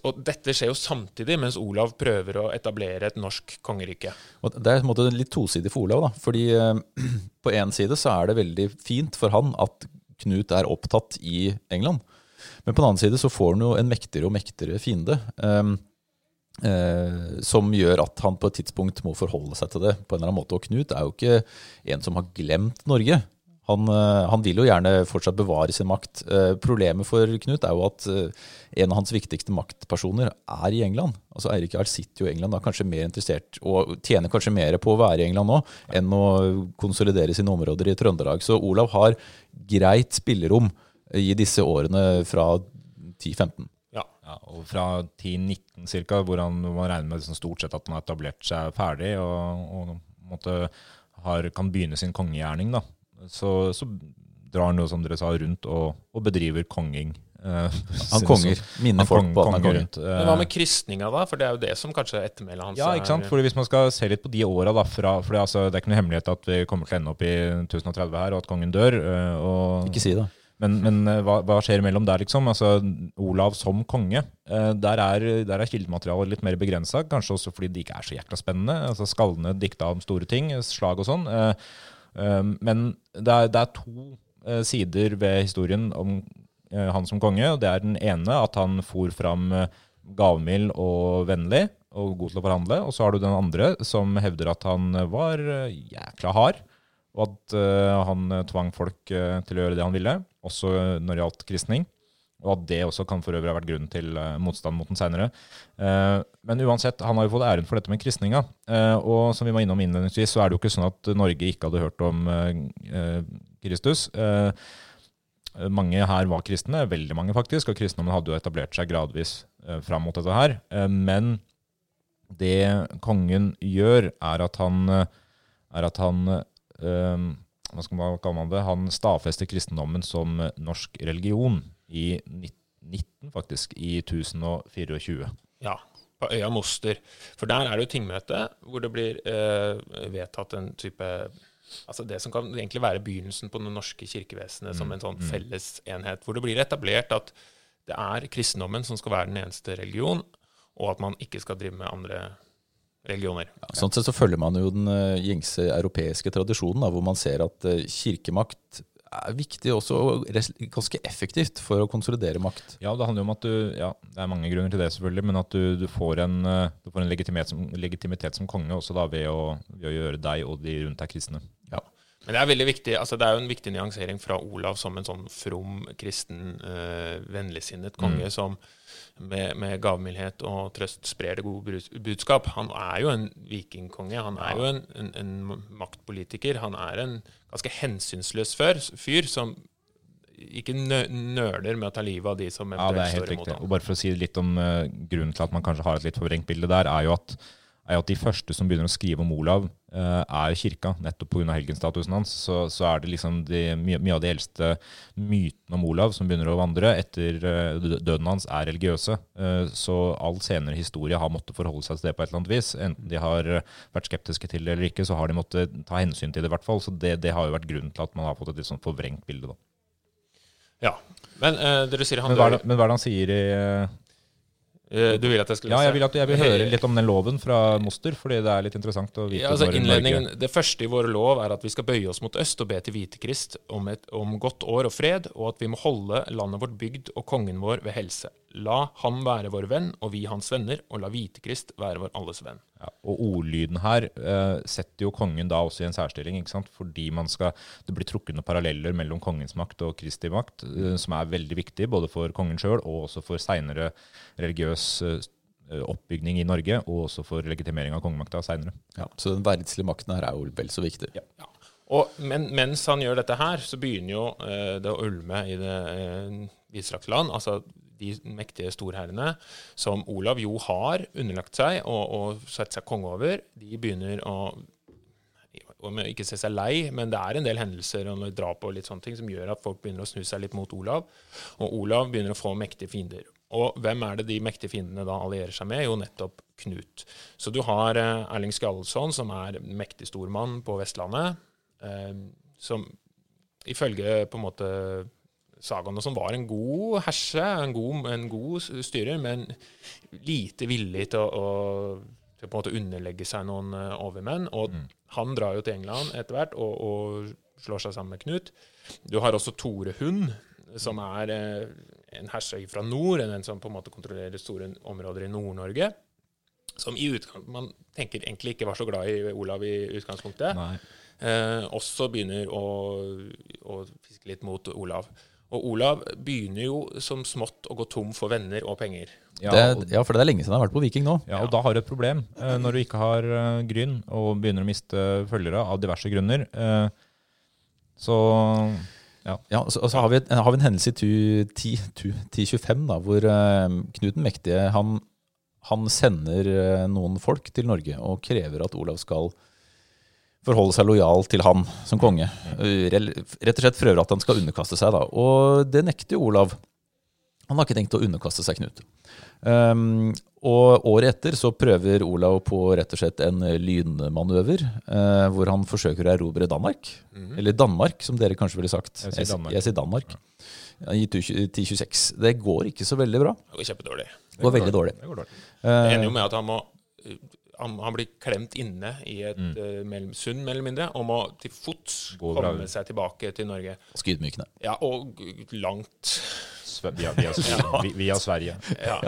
Og dette skjer jo samtidig mens Olav prøver å etablere et norsk kongerike. Og det er på en måte litt tosidig for Olav. da, fordi eh, [clears throat] På én side så er det veldig fint for han at Knut er opptatt i England. Men på den annen side så får han jo en mektigere og mektigere fiende. eh, eh, som gjør at han på et tidspunkt må forholde seg til det på en eller annen måte. Og Knut er jo ikke en som har glemt Norge. Han, eh, han vil jo gjerne fortsatt bevare sin makt. Eh, problemet for Knut er jo at eh, en av hans viktigste maktpersoner er i England. Altså Eirik Jarl sitter jo i England er kanskje mer interessert, og tjener kanskje mer på å være i England nå, enn å konsolidere sine områder i Trøndelag. Så Olav har greit spillerom i disse årene fra 10-15. Ja. Og fra 10-19 cirka, hvor han, man regner med liksom stort sett at han har etablert seg ferdig og, og måtte, har, kan begynne sin kongegjerning, da. Så, så drar han jo, som dere sa, rundt og, og bedriver konging. Uh, Han [laughs] konger. Minner folk på at han er konger konge. rundt, eh, Men hva med kristninga, da? For det er jo det som kanskje er ettermælet hans. Ja, ikke sant? er- Fordi Hvis man skal se litt på de åra, da, fra, for det, altså, det er ikke noe hemmelighet at vi kommer til å ende opp i 1030 her, og at kongen dør. eh, Og, Ikke si det. Men, men eh, hva, hva skjer imellom der, liksom? Altså, Olav som konge. eh, Der er, der er kildematerialet litt mer begrensa, kanskje også fordi det ikke er så jækla spennende. Altså Skallene dikta om store ting, slag og sånn. Eh, eh, Men det er, det er to eh, sider ved historien om eh, han som konge. og Det er den ene at han for fram eh, gavmild og vennlig og god til å forhandle. Og så har du den andre som hevder at han var jækla hard. Og at han tvang folk til å gjøre det han ville, også når det gjaldt kristning. Og at det også kan for øvrig ha vært grunnen til eh, motstand mot den seinere. men uansett, han har jo fått æren for dette med kristninga. Eh, og som vi var innom innledningsvis, så er det jo ikke sånn at Norge ikke hadde hørt om eh, eh, Kristus. Eh, mange her var kristne, veldig mange faktisk, og kristendommen hadde jo etablert seg gradvis eh, fram mot dette her. Eh, men det kongen gjør, er at han, eh, er at han eh, Hva skal man kalle det? Han stadfester kristendommen som eh, norsk religion i 19, faktisk, i 1024. Ja, på øya Moster. For der er det jo tingmøte, hvor det blir eh, vedtatt en type Altså det som kan egentlig være begynnelsen på det norske kirkevesenet som en sånn felles enhet. Hvor det blir etablert at det er kristendommen som skal være den eneste religion, og at man ikke skal drive med andre religioner. Sånn sett så følger man jo den eh, gjengse europeiske tradisjonen, da, hvor man ser at eh, kirkemakt er viktig også, og ganske effektivt for å konsolidere makt. Ja, det handler jo om at du Ja, det er mange grunner til det, selvfølgelig, men at du, du får en, eh, du får en legitimitet, som, legitimitet som konge også da ved å, ved å gjøre deg og de rundt deg kristne. Ja. Men det er veldig viktig, altså det er jo en viktig nyansering fra Olav som en sånn from, kristen, øh, vennligsinnet konge som med, med gavmildhet og trøst sprer det gode budskap. Han er jo en vikingkonge. Han er jo en, en, en maktpolitiker. Han er en ganske hensynsløs fyr, fyr som ikke nø nøler med å ta livet av de som Ja, det eventuelt er helt står imot riktig. ham. Og bare for å si litt om uh, grunnen til at man kanskje har et litt forvrengt bilde der, er jo at, er at de første som begynner å skrive om Olav, eh, er kirka. Nettopp pga. helgenstatusen hans. Så, så er det liksom de, mye, mye av de eldste mytene om Olav som begynner å vandre etter eh, døden hans, er religiøse. Eh, så all senere historie har måttet forholde seg til det på et eller annet vis. Enten de har vært skeptiske til det eller ikke, så har de måttet ta hensyn til det, i hvert fall. Så det, det har jo vært grunnen til at man har fått et litt sånn forvrengt bilde, da. Ja. Men uh, Men hva det, men hva er det han sier i du vil at jeg skal Ja, jeg vil, at, jeg vil høre litt om den loven fra Moster, fordi det er litt interessant å vite Ja, altså innledningen, Det første i vår lov er at vi skal bøye oss mot øst og be til Hvitekrist om, et, om godt år og fred, og at vi må holde landet vårt bygd og kongen vår ved helse. La ham være vår venn, og vi hans venner, og la Hvitekrist være vår alles venn. ja, Og ordlyden her eh, setter jo kongen da også i en særstilling, ikke sant? fordi man skal, det blir trukket noen paralleller mellom kongens makt og Kristi makt, eh, som er veldig viktig både for kongen sjøl og også for seinere religiøs eh, oppbygning i Norge, og også for legitimering av kongemakta seinere. Ja, så den verdslige makten her er jo vel så viktig. Ja. Og, men mens han gjør dette her, så begynner jo eh, det å ulme i det eh, vidstrakte land. Altså de mektige storherrene som Olav jo har underlagt seg og, og satt seg konge over, de begynner å om ikke se seg lei, men det er en del hendelser og drap og litt sånne ting som gjør at folk begynner å snu seg litt mot Olav. Og Olav begynner å få mektige fiender. Og hvem er det de mektige fiendene da allierer seg med? Jo, nettopp Knut. Så du har eh, Erling Skjaldsson, som er mektig stormann på Vestlandet, eh, som ifølge på en måte sagaene som var en god herse, en god, en god styrer, men lite villig til å, å til på en måte underlegge seg noen eh, overmenn. Og han drar jo til England etter hvert og, og slår seg sammen med Knut. Du har også Tore Hund, som er eh, en herser fra nord, en som på en måte kontrollerer store områder i Nord-Norge. Som i utgang, man tenker egentlig ikke var så glad i Olav i utgangspunktet Nei. eh, også begynner å, å fiske litt mot Olav. Og Olav begynner jo som smått å gå tom for venner og penger. Ja, det, ja, for det er lenge siden han har vært på Viking nå. ja, og da har du et problem eh, når du ikke har eh, gryn og begynner å miste følgere av diverse grunner. Eh, så Ja, og så, og så har, vi, har vi en hendelse i tu- ti- tu- 1025 da, hvor Knut den mektige han, han sender noen folk til Norge og krever at Olav skal forholde seg lojal til han som konge. Eh, Rett og slett prøver at han skal underkaste seg. da, Og det nekter jo Olav. Han har ikke tenkt å underkaste seg Knut. Um, og året etter så prøver Olav på rett og slett en lynmanøver, uh, hvor han forsøker å erobre Danmark. Eller Danmark, som dere kanskje ville sagt. Jeg sier Danmark. Jeg sier Danmark. Ja, I 1026. Det går ikke så veldig bra. Det går kjempedårlig. Det går veldig dårlig. det går dårlig. Jeg er Eh, enig med at han må han, han blir klemt inne i et Mm. uh, mellom, sund, mer eller mindre, og må til fots komme seg tilbake til Norge. Ganske ydmykende. Ja, og langt. Via, via, via, via Sverige. Ja.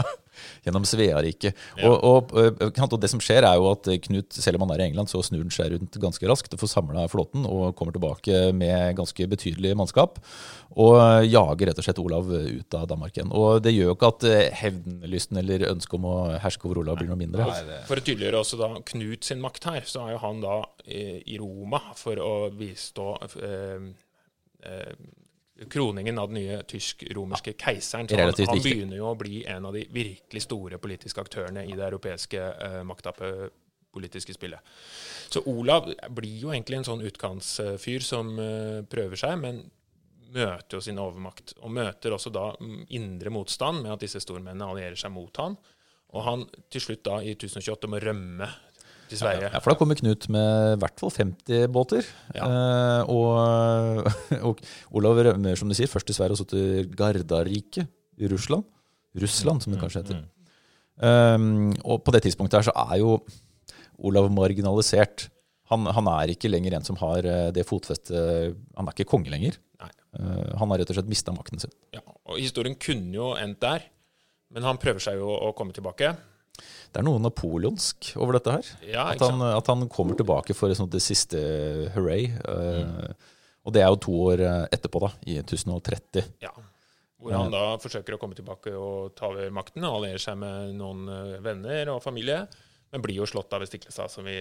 Gjennom Sveariket. Ja. Og, og, sant, og det som skjer, er jo at Knut, selv om han er i England, så snur han seg rundt ganske raskt og får samla flåten og kommer tilbake med ganske betydelig mannskap. Og øh, jager rett og slett Olav ut av Danmark igjen. Og det gjør jo ikke at hevnlysten eller ønsket om å herske over Olav blir noe mindre. For å tydeliggjøre også da Knut sin makt her, så er jo han da eh, i Roma for å bistå eh, eh, kroningen av den nye tysk-romerske keiseren. Så han, han begynner jo å bli en av de virkelig store politiske aktørene i det europeiske eh, maktapppolitiske spillet. Så Olav blir jo egentlig en sånn utkantsfyr som eh, prøver seg, men møter jo sin overmakt. Og møter også da mm, indre motstand med at disse stormennene allierer seg mot han. Og han til slutt da i 1028 må rømme til Sverige. Ja, for da kommer Knut med i hvert fall 50 båter. Ja. Eh, og, [laughs] og Olav rømmer, som du sier, først til Sverige og så til Gardarike i Russland. Russland, som det kanskje heter. Um, og på det tidspunktet her så er jo Olav marginalisert. Han, han er ikke lenger en som har eh, det fotfestet Han er ikke konge lenger. Eh, han har rett og slett mista makten sin. Ja, og historien kunne jo endt der, men han prøver seg jo å komme tilbake. Det er noe napoleonsk over dette her. Ja, At han, at han kommer tilbake for sånt det siste hooray. eh, Mm. Og det er jo to år eh, etterpå, da, i 1030. Ja. Hvor han da forsøker å komme tilbake og ta over makten og allierer seg med noen eh, venner og familie, men blir jo slått av ved som vi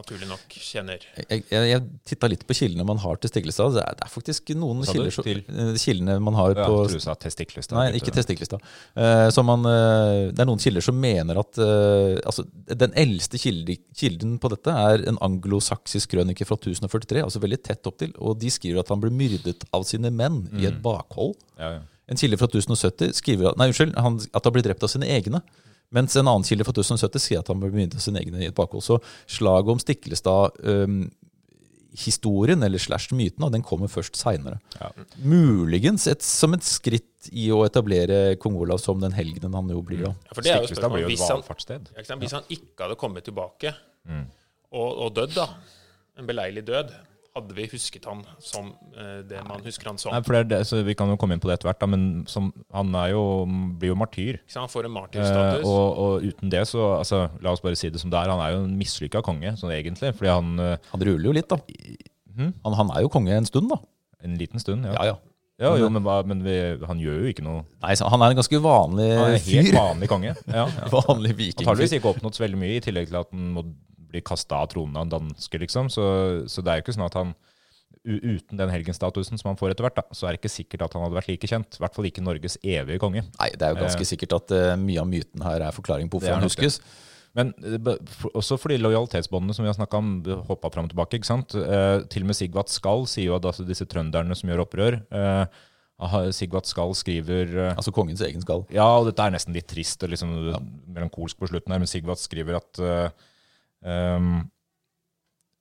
naturlig nok kjenner. Jeg, jeg, jeg titta litt på kildene man har til Stiklestad. Det er, det er faktisk noen kilder, Til? eh, kildene man har Ja, på du sa Testiklestad. Nei, ikke til Stiklestad. Eh, så man, uh, det er noen kilder som mener at uh, altså, Den eldste kilde, kilden på dette er en anglosaksisk krønike fra 1043, altså veldig tett opp til, og de skriver at han ble myrdet av sine menn i et bakhold. Ja, ja. En kilde fra 1070 skriver at, nei, unnskyld, han, at han ble drept av sine egne. Mens en annen kilde fra 1070 sier at han bør begynne sine egne i et bakhold. Så slaget om Stiklestad um, historien, eller slash myten, den kommer først seinere. Ja. Muligens et, som et skritt i å etablere kong Olav som den helgenen han jo blir. da. Ja, for det er jo spørsmålet. Hvis han, ja, hvis han ikke hadde kommet tilbake Mm. og, og dødd, da, en beleilig død, hadde vi husket han som eh, det man husker han som. Nei, for det er det, så Vi kan jo komme inn på det etter hvert, da, men som, han er jo, blir jo martyr. Ikke sant? Han får en Eh, martyrstatus. og, og uten det, så altså, La oss bare si det som det er. Han er jo en mislykka konge, sånn egentlig. Fordi han eh, Han ruler jo litt, da. Hmm? Han, han er jo konge en stund, da. En liten stund, ja. Ja, ja. ja jo, men, hva- men vi, han gjør jo ikke noe Nei, Han er en ganske vanlig Han er helt fyr. vanlig konge. Ja, ja. [laughs] Vanlig vikingfyr. Antakeligvis ikke oppnådd så veldig mye, i tillegg til at han må bli kasta av tronen av en danske, liksom. Så, så det er jo ikke sånn at han Uten den helgenstatusen som han får etter hvert, da, så er det ikke sikkert at han hadde vært like kjent. I hvert fall ikke Norges evige konge. Nei, det er jo ganske sikkert at uh, mye av myten her er forklaring på hvorfor han huskes. Men eh, også fordi lojalitetsbåndene som vi har snakka om, hoppa fram og tilbake. ikke sant? Eh, til og med Sigvat Skall sier jo at altså, disse trønderne som gjør opprør eh, Sigvat Skall skriver eh, Altså kongens egen skall. Ja, og dette er nesten litt trist og liksom melankolsk på slutten her, men Sigvat skriver at eh,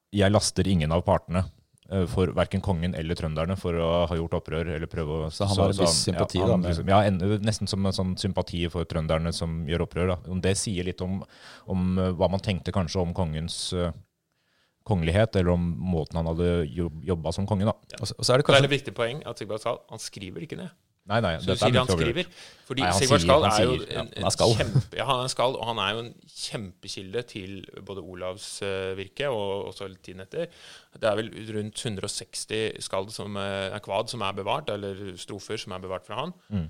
Jeg laster ingen av partene. eh, For verken kongen eller trønderne for å ha gjort opprør. eller prøve å... Så han har en viss sympati, ja, han da? liksom, ja, en, nesten som en sånn sympati for trønderne som gjør opprør. da. Det sier litt om, om eh, hva man tenkte kanskje om kongens eh, kongelighet, eller om måten han hadde jobb, jobba som konge. da. Og så, og så er det Det er kanskje et viktig poeng at Sigvald Sahl han skriver ikke ned. Nei, nei, Så du er sier han skriver. Fordi Nei, Sigvard Skall er jo en, en kjempe, ja, han er skall, og han er jo en kjempekilde til både Olavs uh, virke og også tiden etter. Det er vel rundt 160 skald som uh, kvad som er bevart, eller strofer som er bevart fra han. Mm.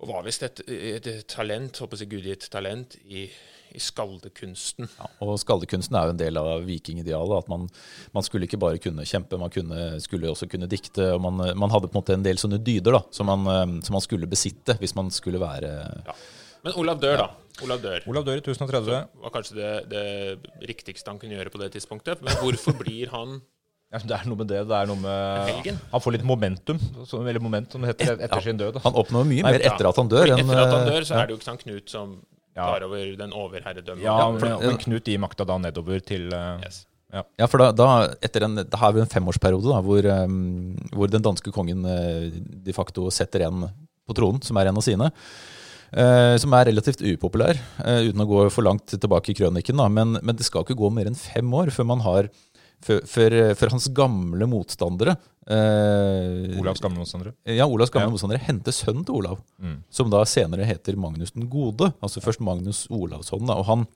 Og var visst et, et talent, håper jeg gudgitt talent, i, i skaldekunsten. ja, Og skaldekunsten er jo en del av vikingidealet. At man, man skulle ikke bare kunne kjempe, man kunne, skulle også kunne dikte. og man, man hadde på en måte en del sånne dyder da, som man, eh, som man skulle besitte hvis man skulle være Ja. Men Olav dør, da. Olav dør. Olav dør i 1030. var kanskje det, det riktigste han kunne gjøre på det tidspunktet. Men hvorfor blir han Ja, det er noe med det. det er noe med... Helgen? Han får litt momentum, så, eller moment, som det heter, etter sin død. da. Han oppnår mye Nei, mer etter at han dør. Enn, Etter at han eh, dør, så ja. er det jo ikke sant Knut som Ja. tar over den overherredømmen. Ja, for- men, men Knut gir makta da nedover til eh, Yes. Ja, for da, da, etter en, da har vi en femårsperiode da, hvor, um, hvor den danske kongen eh, de facto setter en på tronen, som er en av sine. Uh, som er relativt upopulær, uh, uten å gå for langt tilbake i krøniken. Da. Men, men det skal ikke gå mer enn fem år før man har før, for, for hans gamle motstandere eh, Olavs gamle motstandere. Ja, Olavs gamle Ja. motstandere henter sønnen til Olav, Mm. som da senere heter Magnus den gode. Altså først Magnus Olavsson. Da, og han,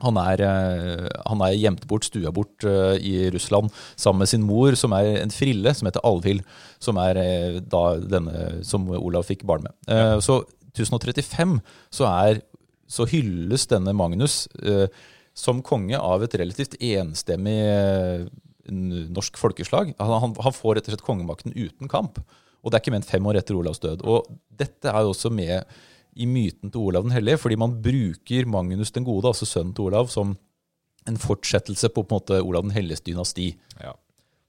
han, er, eh, han er gjemt bort, stua bort eh, i Russland sammen med sin mor, som er en frille, som heter Alvhild. Som er eh, da denne som Olav fikk barn med. Ja. Så 1035 så, er, så hylles denne Magnus eh, som konge av et relativt enstemmig eh, norsk folkeslag. Han, han, får rett og slett kongemakten uten kamp. Og det er ikke ment fem år etter Olavs død. Og dette er jo også med i myten til Olav den hellige, fordi man bruker Magnus den gode, altså sønnen til Olav, som en fortsettelse på, på en måte Olav den helliges dynasti. Ja.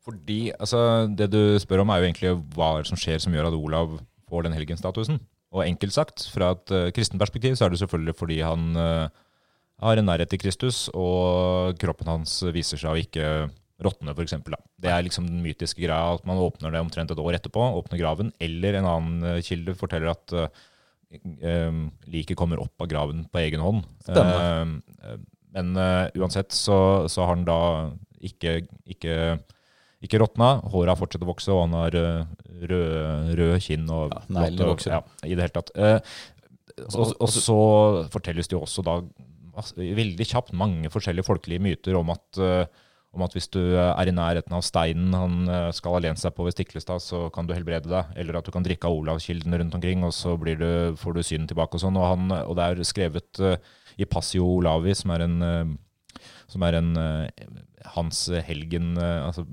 Fordi, altså, Det du spør om, er jo egentlig hva som skjer som gjør at Olav får den helgenstatusen. Og enkelt sagt, fra et uh, kristen perspektiv, så er det selvfølgelig fordi han eh, har en nærhet til Kristus, og kroppen hans viser seg å ikke råtne, f.eks. Det er liksom den mytiske greia at man åpner det omtrent et år etterpå, åpner graven. Eller en annen eh, kilde forteller at eh, liket kommer opp av graven på egen hånd. Eh, men uh, uansett så, så har han da ikke, ikke, ikke råtna. Håret har fortsatt å vokse, og han har eh, rød, kinn og Ja, blått. Ja, I det hele tatt. Og, så fortelles det jo også da veldig kjapt mange forskjellige folkelige myter om at, eh, om at hvis du er i nærheten av steinen han eh, skal ha lent seg på ved Stiklestad, så kan du helbrede deg. Eller at du kan drikke av Olavskilden rundt omkring, og så du, får du synet tilbake og sånn. Og, og det er skrevet eh, i Passio Olavi, som er en, som er en hans helgen altså,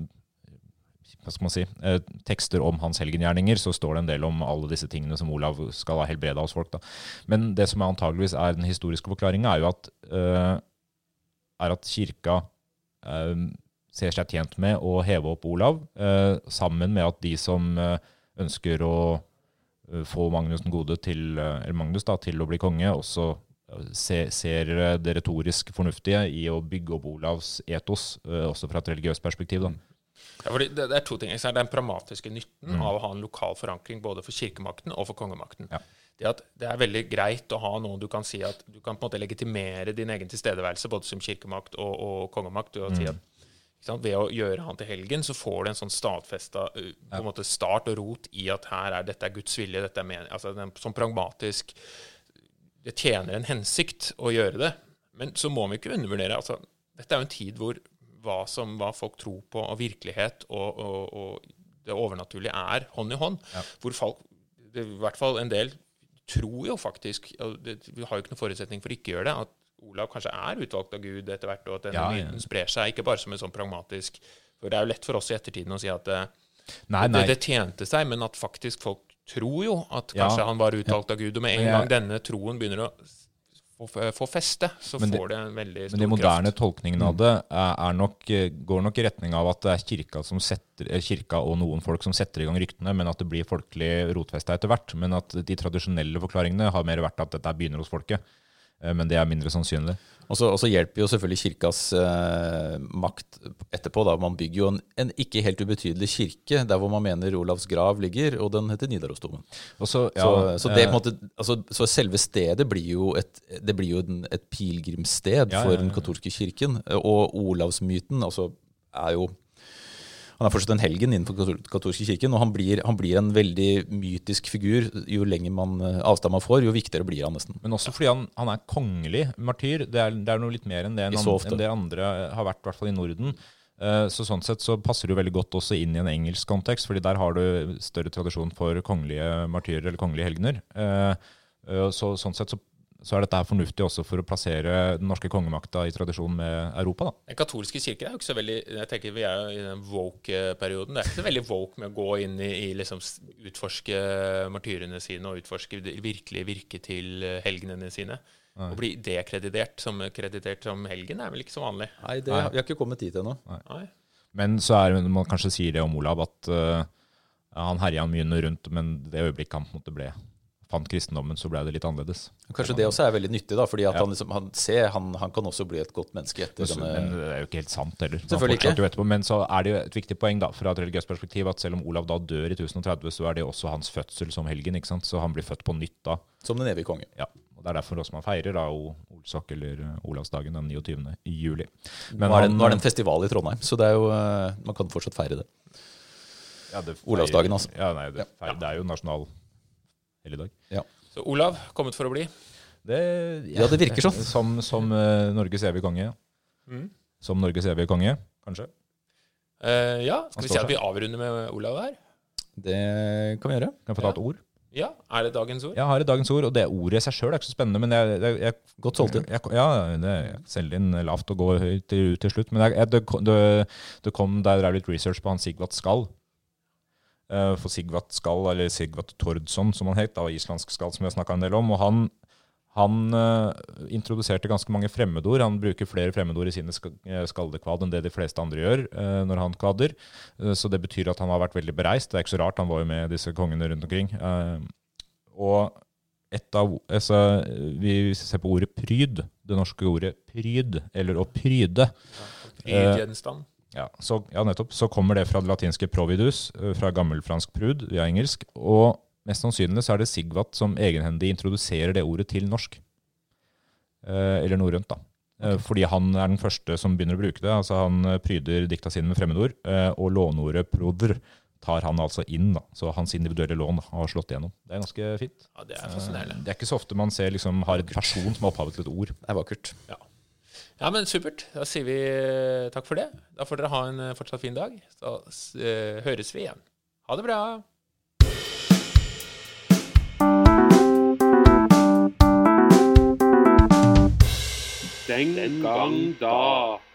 hva skal man si, eh, tekster om hans helgengjerninger, så står det en del om alle disse tingene som Olav skal ha helbreda hos folk. Da. Men det som antageligvis er den historiske forklaringa, er jo at, eh, er at kirka eh, ser seg tjent med å heve opp Olav, sammen med at de som ønsker å få Magnus den gode til, Magnus da, til å bli konge, også se, ser eh, det retorisk fornuftige i å bygge opp Olavs etos, også fra et religiøst perspektiv. Da. Ja, det, det er to ting. Det er den pragmatiske nytten av å ha en lokal forankring både for kirkemakten og for kongemakten. Ja. Det at det er veldig greit å ha noe du kan si at du kan på en måte legitimere din egen tilstedeværelse både som kirkemakt og, og kongemakt. Og si at ikke sant? Ved å gjøre han til helgen, så får du en sånn stadfesta måte start og rot i at her er dette er Guds vilje, dette er men, altså den, sånn pragmatisk Det tjener en hensikt å gjøre det. Men så må vi ikke undervurdere altså, Dette er jo en tid hvor hva, som, hva folk tror på, og virkelighet og, og, og det overnaturlige er hånd i hånd. Hvor folk, det, i hvert fall en del, tror jo faktisk det, Vi har jo ikke noen forutsetning for å ikke gjøre det. At Olav kanskje er utvalgt av Gud etter hvert, og at denne Ja, ja. sprer seg, ikke bare som en sånn pragmatisk For det er jo lett for oss i ettertiden å si at det, Nei, nei. det, det tjente seg, men at faktisk folk tror jo at Ja. kanskje han var utvalgt av Gud. Og med en gang denne troen begynner å få, få feste, så det- får det en veldig stor kraft. Men de moderne kraft. tolkningene av det er, er nok, eh, går nok i retning av at det er kirka, som setter, eh, kirka og noen folk som setter i gang ryktene, men at det blir folkelig rotfesta etter hvert. Men at de tradisjonelle forklaringene har mer vært at dette begynner hos folket. Eh, Men det er mindre sannsynlig. Og så, hjelper jo selvfølgelig kirkas eh, makt etterpå. da. Man bygger jo en, en ikke helt ubetydelig kirke der hvor man mener Olavs grav ligger, og den heter Nidarosdomen. Så, ja, så, så, det, eh, måte, altså, så selve stedet blir jo et, det blir jo en, et pilegrimssted Ja, for den katolske kirken. Og Olavsmyten altså, er jo han er fortsatt en helgen innenfor katolske kirken, og han blir, han blir en veldig mytisk figur. Jo lenger man, eh, avstand man får, jo viktigere blir han nesten. Men også fordi han, han er kongelig martyr. Det er, det er noe litt mer enn det, enn, enn det andre har vært, i hvert fall i Norden. Eh, Så sånn sett så passer det jo veldig godt også inn i en engelsk kontekst, fordi der har du større tradisjon for kongelige martyrer eller kongelige helgener. Eh, eh, Så sånn sett så, så er dette fornuftig også for å plassere den norske kongemakta i tradisjon med Europa, da. Den katolske kirke er jo ikke så veldig Jeg tenker Vi er jo i den woke-perioden. Det er ikke så veldig woke med å gå inn i, i liksom utforske martyrene sine og utforske det virkelige virke til eh, helgenene sine. Å bli dekreditert som, kreditert som helgen er vel ikke så vanlig. Nei, det, vi har ikke kommet dit ennå. Men så er det, man kanskje sier det om Olav, at uh, han herja mye rundt, men det øyeblikket han på en måte ble fant kristendommen, så ble det litt annerledes. Kanskje det også er veldig nyttig, da, fordi at Ja. han, liksom, han ser han, han kan også bli et godt menneske etter Men, så- denne men det er jo ikke helt sant heller. Selvfølgelig ikke. etterpå, Men så er det jo et viktig poeng da, fra et religiøst perspektiv at selv om Olav da dør i 1030, så er det også hans fødsel som helgen. ikke sant? Så han blir født på nytt da. Som den evige konge. Ja, og Det er derfor også man feirer da Olsak Olsok eller eh, Olavsdagen den 29. juli. nå, er det, nå er det en festival i Trondheim, så det er jo, eh, man kan fortsatt feire det. ja, det feir, Olavsdagen, altså. Ja, nei, det, feirer, det er jo nasjonal helligdag. Så Olav, kommet for å bli. Det, Ja, det virker sånn. Som, som uh, Norges evige konge. Mm. Som Norges evige konge, kanskje. Uh, ja, skal vi si at vi avrunder med Olav her? Det kan vi gjøre. Kan jeg få ta et ord? Ja, er det dagens ord? Jeg har et dagens ord, og det ordet i seg sjøl er ikke så spennende. Men jeg, jeg, jeg Godt solgt inn. Jeg, ja, det jeg selger inn lavt og går høyt til, til slutt. Men jeg, jeg, det, kom- det, det kom der jeg drev litt research på han Sigvart Skall. Eh, For Sigvat Skall, eller Sigvat Tordsson som han het, da, islandsk skall som vi har snakka en del om. Og han, han uh, introduserte ganske mange fremmedord. Han bruker flere fremmedord i sine sk- eh, skaldekvad enn det de fleste andre gjør uh, når han kvader. Uh, så det betyr at han har vært veldig bereist. Det er ikke så rart, han var jo med disse kongene rundt omkring. Og et av, altså, vi ser på ordet pryd, det norske ordet pryd, eller å pryde. Prydgjenstand. Ja, så, ja, nettopp. Så kommer det fra det latinske providus, eh, fra gammelfransk prud, via engelsk. Og mest sannsynlig så er det Sigvat som egenhendig introduserer det ordet til norsk. Eh, eller norrønt, da. Eh, Fordi han er den første som begynner å bruke det. Altså Han eh, pryder dikta sine med fremmedord. eh, Og låneordet prodr, tar han altså inn. da, Så hans individuelle lån har slått igjennom. Det er ganske fint. Ja, det er fascinerende. Det er ikke så ofte man ser liksom, har en person som er opphavet til et ord. Det er vakkert. Ja, men supert. Da sier vi eh, takk for det. Da får dere ha en eh, fortsatt fin dag. Så eh, høres vi igjen. Ha det bra. Den gang da.